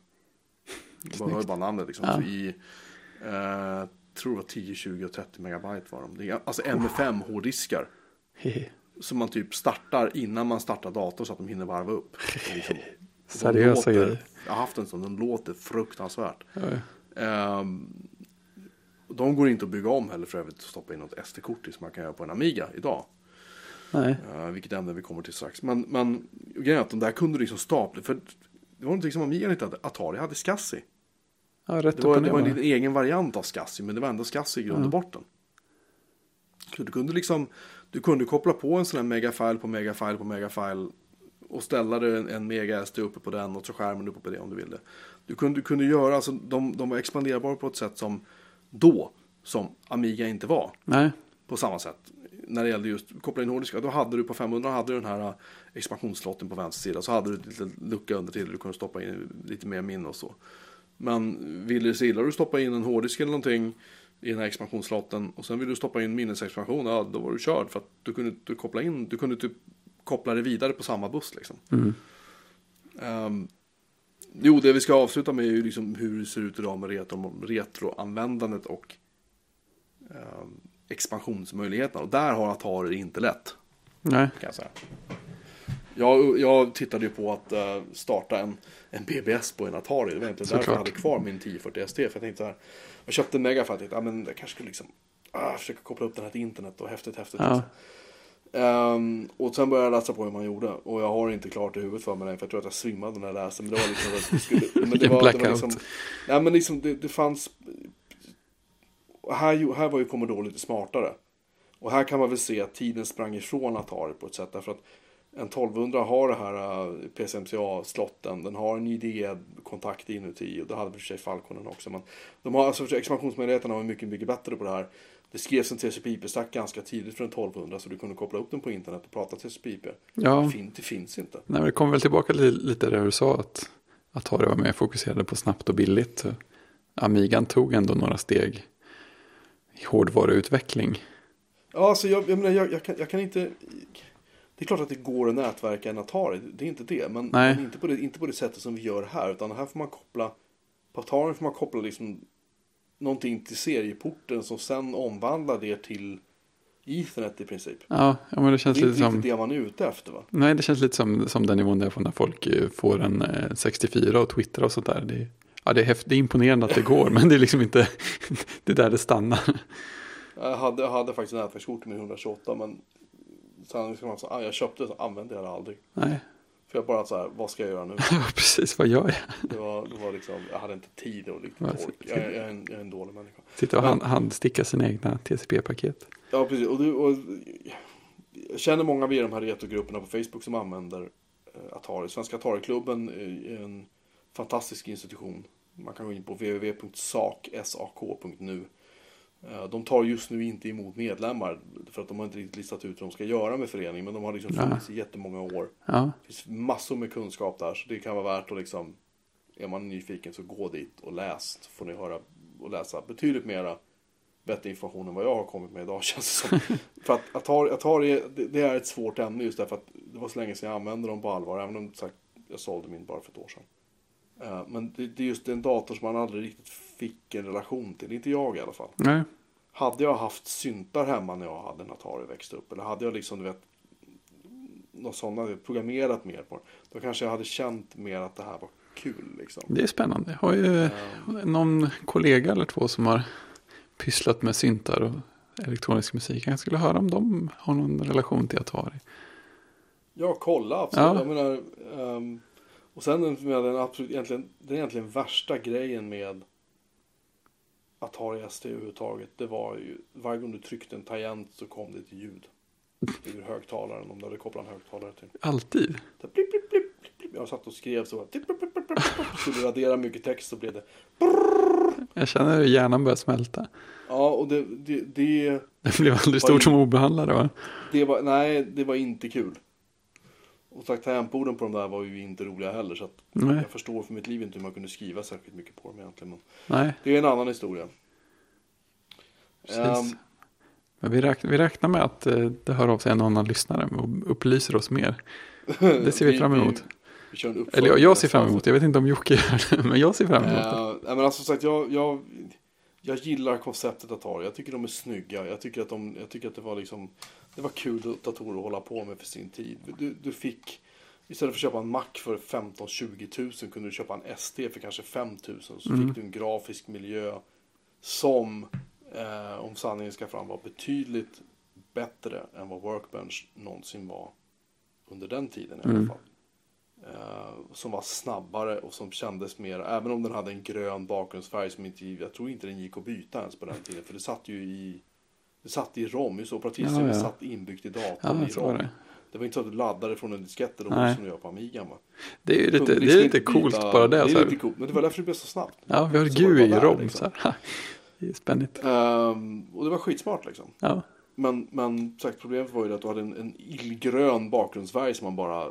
Var ju bara namnet liksom. Ja. Så I, eh, tror det var 10, 20 och 30 megabyte var de. Det är, alltså M5 hårddiskar. Som man typ startar innan man startar datorn så att de hinner varva upp. Liksom, Seriösa grejer. Jag har haft en sån, den låter fruktansvärt. Ja, Ehm, de går inte att bygga om heller för övrigt att stoppa in något SD-kort i som man kan göra på en Amiga idag. Nej, Uh, vilket ämne vi kommer till strax. Men, men grejen är att de där kunde liksom stapla. För det var någonting som Amiga inte hade. Atari hade SCSI. Ja, rätt Det var, det var en egen variant av SCSI. Men det var ändå SCSI i grund och botten. Så du kunde liksom. Du kunde koppla på en sån här megafile på megafile på megafile. Och ställa en, en mega SD uppe på den och så skärmen uppe på det om du ville. Du kunde, du kunde göra, alltså de, de var expanderbara på ett sätt som då, som Amiga inte var Nej, på samma sätt. När det gällde just koppla in hårddiskar, då hade du på 500 hade du den här äh, expansionsslotten på vänster sida. Så hade du en liten lucka under till du kunde stoppa in lite mer minne och så. Men vill du så illa du stoppa in en hårddisk eller någonting i den här expansionsslotten och sen vill du stoppa in minnesexpansion, ja då var du körd för att du kunde inte koppla in, du kunde typ koppla det vidare på samma buss liksom. Mm. Ehm, jo, det vi ska avsluta med är ju liksom hur det ser ut idag med retro, retroanvändandet och ehm, expansionsmöjligheterna. Och där har Atari det inte lätt. nej, Kan jag säga. Jag, jag tittade ju på att eh, starta en, en BBS på en Atari. Det var egentligen därför jag hade kvar min 1040 ST. För jag tänkte så här, jag köpte en Mega för att jag men jag kanske skulle liksom, ah, försöka koppla upp den här till internet och häftigt, häftigt. Ja. Liksom. Ehm, och sen började jag läsa på hur man gjorde. Och jag har inte klart i huvudet för mig längre, för jag tror att jag svimmade när jag läste. Men det var liksom det skulle... Men det var, det var blackout. liksom, nej men liksom det, det fanns... Här, här var ju Commodore lite smartare. Och här kan man väl se att tiden sprang ifrån Atari på ett sätt. Därför att en 1200 har det här uh, PCMCA-slotten. Den har en ID-kontakt inuti. Och det hade för sig Falconen också. Men de har, alltså, expansionsmöjligheterna var mycket, mycket bättre på det här. Det skrevs en TCP/IP-stack ganska tidigt för en 1200. Så du kunde koppla upp den på internet och prata TCP/IP. Ja, Det, fin, det finns inte. nej, men det kommer väl tillbaka li- lite där du sa att Atari var mer fokuserade på snabbt och billigt. Amigan tog ändå några steg i hårdvaruutveckling. Ja, alltså jag, jag menar, jag, jag, kan, jag kan inte... Det är klart att det går att nätverka en Atari, det är inte det. Men, men inte, på det, inte på det sättet som vi gör här. Utan här får man koppla... På Atari får man koppla liksom någonting till serieporten som sen omvandlar det till Ethernet i princip. Ja, ja men det känns Det är lite inte som... riktigt det man är ute efter va? Nej, det känns lite som, som den nivån där när folk eh, får en eh, 64 och twittrar och sånt där. Det, är- ja, det, är häft, det är imponerande att det går, men det är liksom inte det är där det stannar. Jag hade, jag hade faktiskt nätverkskort med 128 men sen ska man säga, ah, jag köpte det använde jag det aldrig. Nej, För jag bara så här, vad ska jag göra nu? ja, precis, vad gör jag? Det var, det var liksom, jag hade inte tid och Vad- ork. Jag, är- jag, är en, jag är en dålig människa. Sitta och hand, handsticka sina egna TCP-paket. Ja, precis. Och, du, och jag känner många via de här retrogrupperna på Facebook som använder eh, Atari. Svenska Atari-klubben är en fantastisk institution. Man kan gå in på www.sak.nu. Eh, De tar just nu inte emot medlemmar för att de har inte riktigt listat ut vad de ska göra med föreningen. Men de har liksom Ja. funnits i jättemånga år. Ja, Det finns massor med kunskap där så det kan vara värt att liksom är man nyfiken så gå dit och läs. Får ni höra och läsa betydligt mera bättre information än vad jag har kommit med idag känns det som. för att Atari, Atari det, det är ett svårt ämne just därför att det var så länge sedan jag använde dem på allvar. Även om sagt, jag sålde min bara för ett år sedan. Eh, men det, det är just en dator som man aldrig riktigt fick en relation till. Inte jag i alla fall. nej, Hade jag haft syntar hemma när jag hade en Atari växt upp. Eller hade jag liksom, du vet, något sådant, programmerat mer på den. Då kanske jag hade känt mer att det här var kul liksom. det är spännande. Jag har ju Eh, någon kollega eller två som har pysslat med syntar och elektronisk musik. Jag skulle höra om de har någon relation till Atari. Ja, kolla absolut. Ja. Jag menar, ehm, och sen med den, absolut, egentligen, den egentligen värsta grejen med Atari ST överhuvudtaget. Det var ju varje gång du tryckte en tangent så kom det ett ljud. Ur högtalaren om du hade kopplat en högtalare till. Alltid. Så blipp, blipp, blipp, blipp. Jag satt och skrev så. Blipp, blipp, blipp, blipp. Skulle radera mycket text så blev det. Jag känner hur hjärnan börjar smälta. Ja, och det, det, det, Det blev aldrig stort är- som obehandlade va? det var, nej, det var inte kul. Och sagt, tangentborden på de där var ju inte roliga heller. Så jag förstår för mitt liv inte hur man kunde skriva särskilt mycket på dem egentligen. Men nej, det är en annan historia. Ehm, Men vi, räknar, vi räknar med att eh, det hör av sig en annan lyssnare och upplyser oss mer. Det ser vi fram emot. Vi, vi Eller jag, jag ser fram emot, jag vet inte om Jocke gör det, men jag ser fram emot det. Eh, nej, men alltså sagt, jag, jag, jag gillar konceptet Atari. Jag tycker de är snygga. Jag tycker att, de, jag tycker att det var liksom Det var kul datorer att hålla på med för sin tid. Du, du fick Istället för att köpa en Mac för 15-20 tusen kunde du köpa en ST för kanske 5 tusen. Så Mm. fick du en grafisk miljö som, eh, om sanningen ska fram, var betydligt bättre än vad Workbench någonsin var under den tiden i alla Mm. fall. Eh, som var snabbare och som kändes mer, även om den hade en grön bakgrundsfärg som inte, jag tror inte den gick att byta ens på den tiden. För det satt ju i, det satt i ROM, just operativsystemet Ja, ja. satt inbyggt i datorn Ja, i var det. Det var inte så att du laddade från en diskett eller Nej. som du gör på Amigan va? Det är ju lite, det är inte lite coolt byta- bara det. Det är lite coolt, men det var därför det blev så snabbt. Ja, vi har GUI i ROM. liksom. Så här. Det är spännigt. Ehm, och det var skitsmart liksom. Ja, Men, men sagt, problemet var ju att du hade en, en illgrön bakgrundsfärg som man bara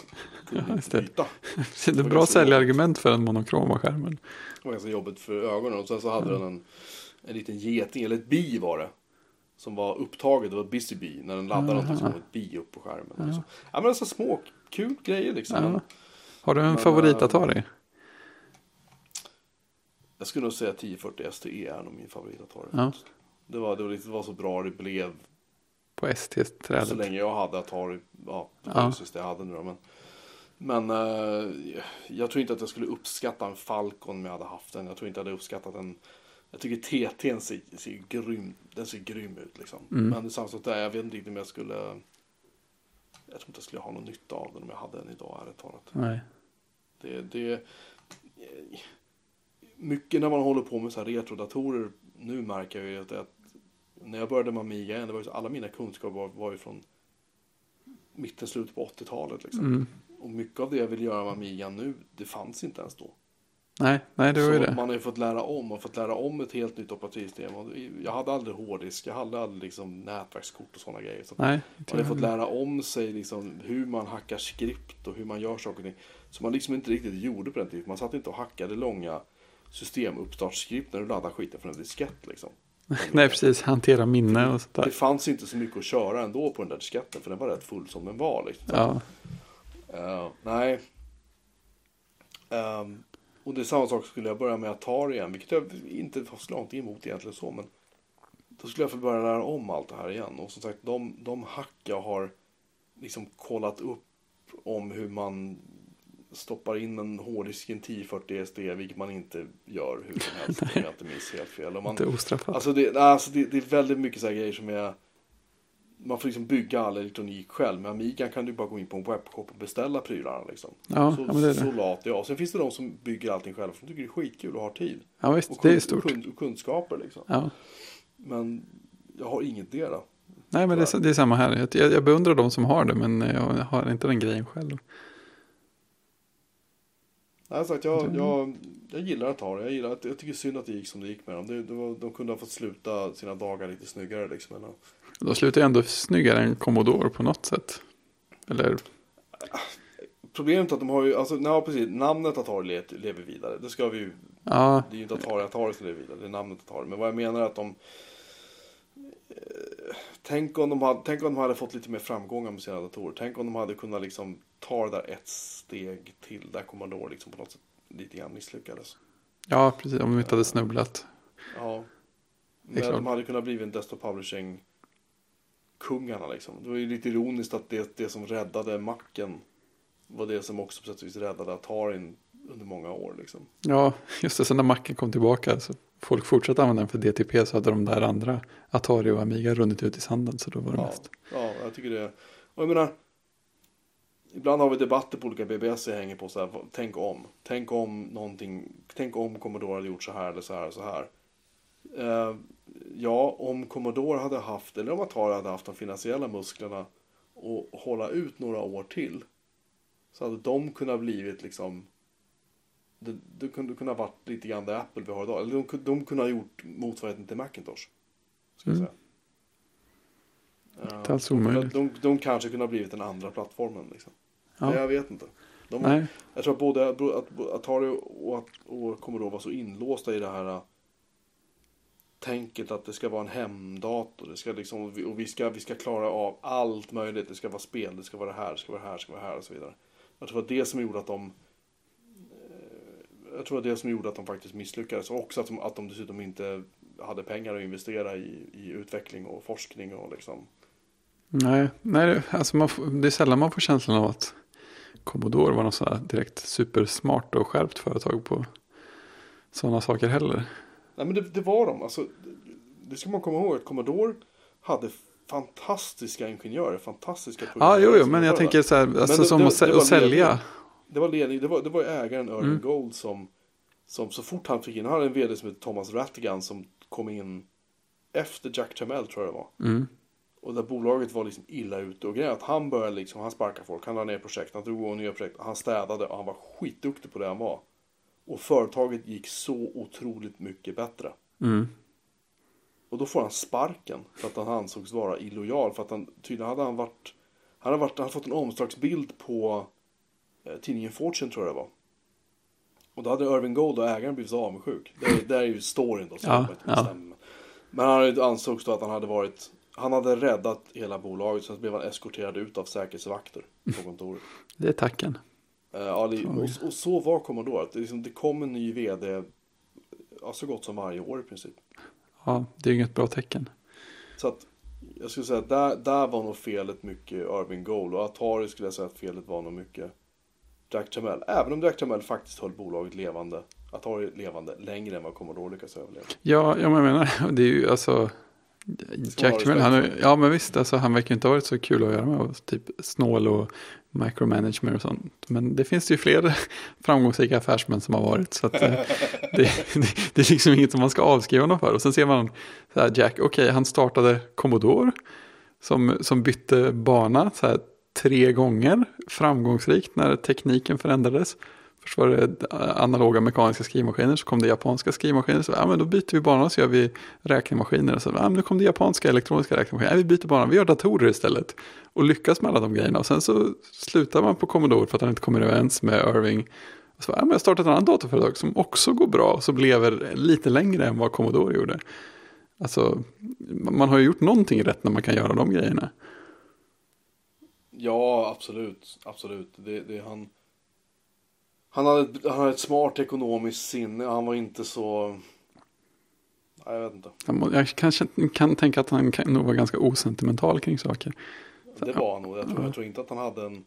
kunde Ja, byta. det är ett bra säljargument för den monokroma skärmen. Det var ganska jobbigt för ögonen. Och sen så hade den en, en liten geting, eller ett bi var det. Som var upptaget, det var busy bee. När den laddade någonting så kom ett bi upp på skärmen. Ja, ja men alltså små, kul grejer liksom. Ja. Har du en Men, favorit äh, Atari? jag skulle nog säga 1040 STE är nog min favorit Atari. Ja. Det, var, det, var, det var så bra det blev. På Så ST-trädet? länge jag hade Atari. Ja, det Ja. var det jag hade nu då. Men, men eh, jag tror inte att jag skulle uppskatta en Falcon om jag hade haft den. Jag tror inte jag hade uppskattat en. Jag tycker TT'n ser, ser grym, den ser grym ut liksom. Mm. Men sak där, jag vet inte riktigt om jag skulle. jag tror inte jag skulle ha någon nytta av den om jag hade den idag, ärligt talat. Nej. Det, det, mycket när man håller på med så här retrodatorer, nu märker jag ju att, att när jag började med Amiga, det var ju så, alla mina kunskaper var, var ju från mitten, slutet på 80-talet. Liksom. Mm. Och mycket av det jag vill göra med Amiga nu, det fanns inte ens då. Nej, nej, det var ju det. man har ju fått lära om och fått lära om ett helt nytt operativsystem. Jag hade aldrig hårddisk, jag hade aldrig liksom nätverkskort och sådana grejer. Så Nej, man har fått lära om sig liksom hur man hackar skript och hur man gör saker och ting. Som man liksom inte riktigt gjorde på den tiden. Man satt inte och hackade långa systemuppstartskript när du laddade skiten från en diskett liksom. nej, precis. Hantera minne och sånt Det där. fanns inte så mycket att köra ändå på den där disketten för den var rätt full som den var. Liksom. Ja, Eh, nej. Ehm, och det är samma sak skulle jag börja med Atari igen, vilket jag inte har så långt emot egentligen så, men då skulle jag få börja lära om allt det här igen. Och som sagt, de, de hack jag har liksom kollat upp om hur man stoppar in en hårddisk i en 1040 SD, vilket man inte gör hur som helst, om jag inte minns helt fel. Och man, inte ostraffat. Alltså, det, alltså det, det är väldigt mycket så här grejer som är man får liksom bygga all elektronik själv. Med Amiga kan du bara gå in på en webbshop och beställa prylarna. Liksom. Ja, så, ja, det är så det. lat jag. Sen finns det de som bygger allting själva. För de tycker det är skitkul och har tid. Ja, visst. Och, Det är stort. Och, kun- och kunskaper liksom. Ja. Men jag har inget det då. Nej, men det är, det är samma här. Jag, jag beundrar de som har det, men jag har inte den grejen själv. Har sagt, jag, jag, jag gillar att ha det. Jag, gillar, att- jag tycker synd att det gick som det gick med dem. Det, det var, de kunde ha fått sluta sina dagar lite snyggare. Liksom. Men, De slutar ju ändå snyggare än Commodore på något sätt. Eller, problemet är att de har ju, alltså, nej, precis, namnet Atari le- lever vidare. Det ska vi ju ja, Det är ju inte Atari Atari som lever vidare, det är namnet Atari. Men vad jag menar är att de... Eh, tänk, om de hade, tänk om de hade fått lite mer framgångar med sina datorer. Tänk om de hade kunnat liksom ta det där ett steg till. Där Commodore liksom på något sätt lite grann misslyckades. ja, precis. Om de inte hade snubblat. Ja. Men de hade kunnat bli en desktop publishing kungarna liksom. Det var ju lite ironiskt att det, det som räddade macken var det som också på sätt och vis räddade Atarin under många år liksom. Ja, just det. Sen när Macen kom tillbaka så folk fortsatte använda den för DTP så hade de där andra Atari och Amiga runnit ut i sanden. Så då var det Ja, mest. ja, jag tycker det. Och jag menar, ibland har vi debatter på olika BBS jag hänger på så här, tänk om. Tänk om någonting, tänk om Commodore hade gjort så här eller så här och så här. Eh, ja, om Commodore hade haft, eller om Atari hade haft de finansiella musklerna och hålla ut några år till. Så hade de kunnat blivit liksom, det, det kunde kunna varit lite grann det Apple vi har idag. Eller de, kunde- de kunde ha gjort motsvarigheten till Macintosh. Ska Mm. säga. Inte alls de, kunde- omöjligt. de, de kanske kunde ha blivit den andra plattformen. Liksom. Men Ja. jag vet inte. De, Nej, jag tror att både att Atari och, och Commodore var så inlåsta i det här tänket att det ska vara en hemdator. Det ska liksom, och vi ska, vi ska klara av allt möjligt. Det ska vara spel, det ska vara det här, det ska vara det här, det ska vara det här och så vidare. Jag tror att det som gjorde att de eh, jag tror att det som gjorde att de faktiskt misslyckades och också att de, att de dessutom inte hade pengar att investera i, i utveckling och forskning och liksom. nej, nej det, alltså man det är sällan man får känslan av att Commodore var något sådär direkt supersmart och skärpt företag på sådana saker heller. Nej men det, det var de. Alltså, det, ska man komma ihåg att Commodore hade fantastiska ingenjörer, fantastiska Ja, programmerare jo, jo, men jag tänker så här, alltså det- som det- det att sälja. Det var ledning, det var, det var ägaren Irving Mm. Gold som, som så fort han fick in, han hade en vd som hette Thomas Rattigan som kom in efter Jack Tramiel tror jag det var. Mm. Och där bolaget var liksom illa ute. Och grejen att han började liksom, han sparkade folk, han la ner projekt, han drog igång nya projekt, han städade och han var skitduktig på det han var. Och företaget gick så otroligt mycket bättre. Mm. Och då får han sparken för att han ansågs vara illojal. För att han tydligen hade han varit, han hade, varit, han hade fått en omslagsbild på eh, tidningen Fortune tror jag det var. Och då hade Irving Gold och ägaren blivit så avundsjuk. Det, det är ju storyn då. Så Ja, ja. Men han ansågs då att han hade varit, han hade räddat hela bolaget. Sen blev han eskorterad ut av säkerhetsvakter på kontoret. Det är tacken. Eh, ja, det, och, och så var Commodore. Det, liksom, det kom en ny vd ja, så gott som varje år i princip. Ja, det är inget bra tecken. Så att jag skulle säga att där, där var nog felet mycket Irving Gold och Atari skulle jag säga att felet var nog mycket Jack Tramiel. Även om Jack Tramiel faktiskt höll bolaget levande, Atari levande längre än vad Commodore lyckades överleva. Ja, jag menar, det är ju alltså, Jack Tramiel, han, är- ja men visst, alltså, han verkar inte ha varit så kul att göra med. och Typ snål och micromanagement och sånt. Men det finns ju fler framgångsrika affärsmän som har varit. Så att, eh, det, det, det är liksom inget som man ska avskriva honom för. Och sen ser man så här, Jack, okej, han startade Commodore. Som, som bytte bana så här, tre gånger framgångsrikt när tekniken förändrades. Först var det analoga mekaniska skrivmaskiner, så kom det japanska skrivmaskiner. Så ja, men då byter vi bana och så gör vi räknemaskiner. Så, ja, men nu kom det japanska elektroniska räknemaskiner. Ja, vi byter bana, vi gör datorer istället. Och lyckas med alla de grejerna. Och sen så slutar man på Commodore för att han inte kommer överens med Irving. Och så, ja, men jag startat ett annat datorföretag som också går bra. Som lever lite längre än vad Commodore gjorde. Alltså, man har ju gjort någonting rätt när man kan göra de grejerna. Ja, absolut. Absolut. Det, det, han, han, hade, han hade ett smart ekonomiskt sinne. Han var inte så... Nej, jag vet inte. Jag kanske kan tänka att han kan nog vara ganska osentimental kring saker. Det var han nog. Jag tror, jag tror inte att han hade en...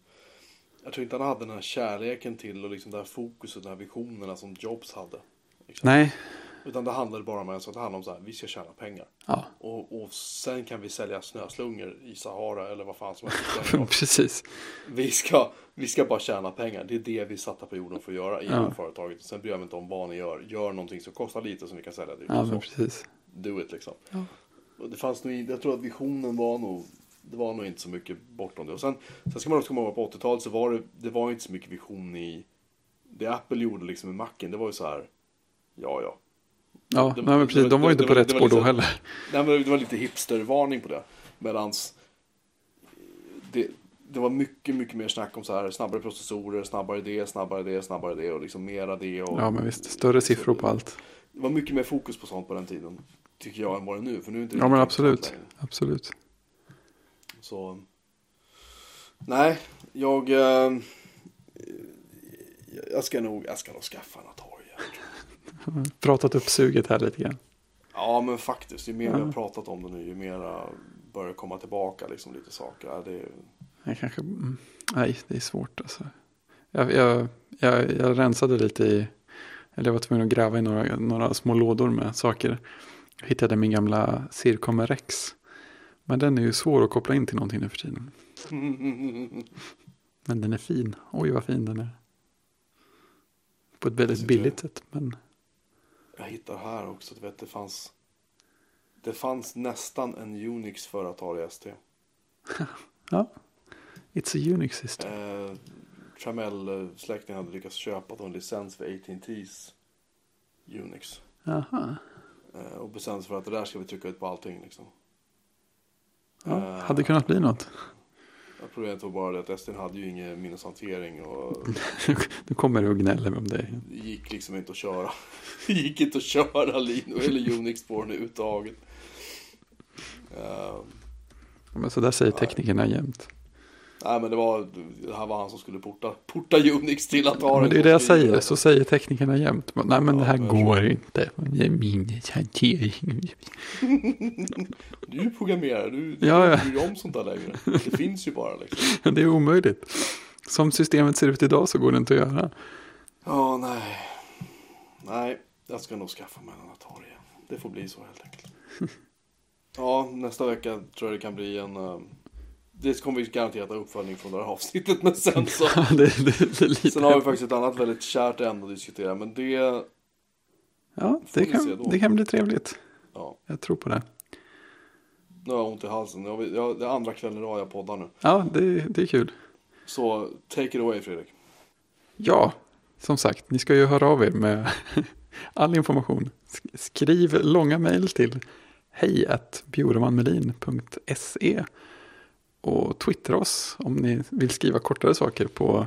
Jag tror inte han hade den här kärleken till och liksom det här fokuset, de här visionerna som Jobs hade. Liksom. Nej, Utan det handlade bara om, alltså, det handlade om så här, vi ska tjäna pengar. ja, Och, och sen kan vi sälja snöslungor i Sahara eller vad fan som helst. Precis. Vi ska, vi ska bara tjäna pengar. Det är det vi satta på jorden för att göra i det här Ja. företaget. Sen bryr jag mig inte om vad ni gör. Gör någonting som kostar lite som vi kan sälja dyrt. Ja, men precis. Do it liksom. Ja. Det fanns nog, jag tror att visionen var nog, det var nog inte så mycket bortom det. Och sen, sen ska man också komma ihåg på 80-talet så var det, det var inte så mycket vision i det Apple gjorde liksom med Macen. Det var ju så här, ja ja. Ja, Det- nej, men precis. De var ju inte på rätt spår då heller. Nej, men det var lite hipstervarning på det. Medans det, det var mycket, mycket mer snack om så här snabbare processorer, snabbare det, snabbare det, snabbare det och liksom mera det. Och, Ja, men visst. Större siffror på allt. Det var mycket mer fokus på sånt på den tiden. Tycker jag än vad det nu. För nu är det inte Ja, men absolut. Absolut. Så. Nej, jag. Eh, jag ska nog, jag ska nog skaffa en Atari. Pratat upp suget här lite grann. Ja, men faktiskt. Ju mer vi har pratat om det nu, ju mer börjar komma tillbaka liksom lite saker. Ja, det, Jag kanske, mm, nej, det är svårt alltså. Jag, jag, jag, jag rensade lite i, eller jag var tvungen att gräva i några, några små lådor med saker. Jag hittade min gamla Circom Rex. Men den är ju svår att koppla in till någonting nu för tiden. Men den är fin. Oj, vad fin den är. På ett väldigt billigt sätt. Men Jag hittar här också, du vet det fanns Det fanns nästan en Unix för Atari ST. ja, it's a Unix system. Eh, Tramell-släkten hade lyckats köpa en licens för AT&T's Unix. Jaha. Eh, och bestämde sig för att det där ska vi trycka ut på allting liksom. Ja, Eh, hade kunnat bli något. Ja, Problemet var bara det att ST hade ju ingen minneshantering och Nu kommer du och gnäller om det. det gick liksom inte att köra. Det gick inte att köra Linux eller Unix på den överhuvudtaget. Eh, Men så där säger teknikerna jämt. Nej men det var, det här var han som skulle porta, porta Unix till Atari. Men det är det jag säger, så säger teknikerna jämt. Men, Nej men det här går inte. Det är min hantering. Du är programmerare, du, du Ja, ja. bryr dig om sånt där längre. Det finns ju bara liksom. Det är omöjligt. Som systemet ser ut idag så går det inte att göra. Ja, nej. Nej, jag ska nog skaffa mig en Atari. Det får bli så helt enkelt. Ja, nästa vecka tror jag det kan bli en... eh, Det kommer vi garanterat ha uppföljning från det här avsnittet. Men sen så... det, det, det. Sen har vi faktiskt ett annat väldigt kärt ämne att diskutera. Men det... Ja, det kan, det kan bli trevligt. Ja, Jag tror på det. nu har jag ont i halsen. Jag, jag, det är andra kvällen i rad jag poddar nu. Ja, det, det är kul. Så take it away Fredrik. Ja, som sagt, ni ska ju höra av er med all information. Sk- Skriv långa mejl till hej och twittra oss om ni vill skriva kortare saker på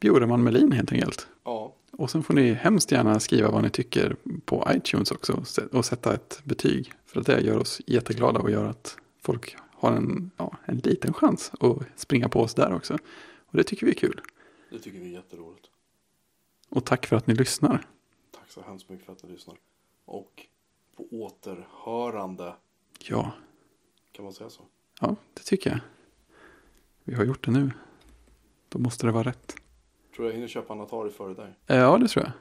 Bjureman helt enkelt. Ja, Och sen får ni hemskt gärna skriva vad ni tycker på iTunes också och sätta ett betyg. För att det gör oss jätteglada och gör att folk har en, ja, en liten chans att springa på oss där också. Och det tycker vi är kul. det tycker vi är jätteroligt. Och tack för att ni lyssnar. Tack så hemskt mycket för att ni lyssnar. Och på återhörande, Ja, kan man säga så? Ja, det tycker jag. Vi har gjort det nu. Då måste det vara rätt. Tror jag hinner köpa en Atari före dig. Eh, Ja, det tror jag.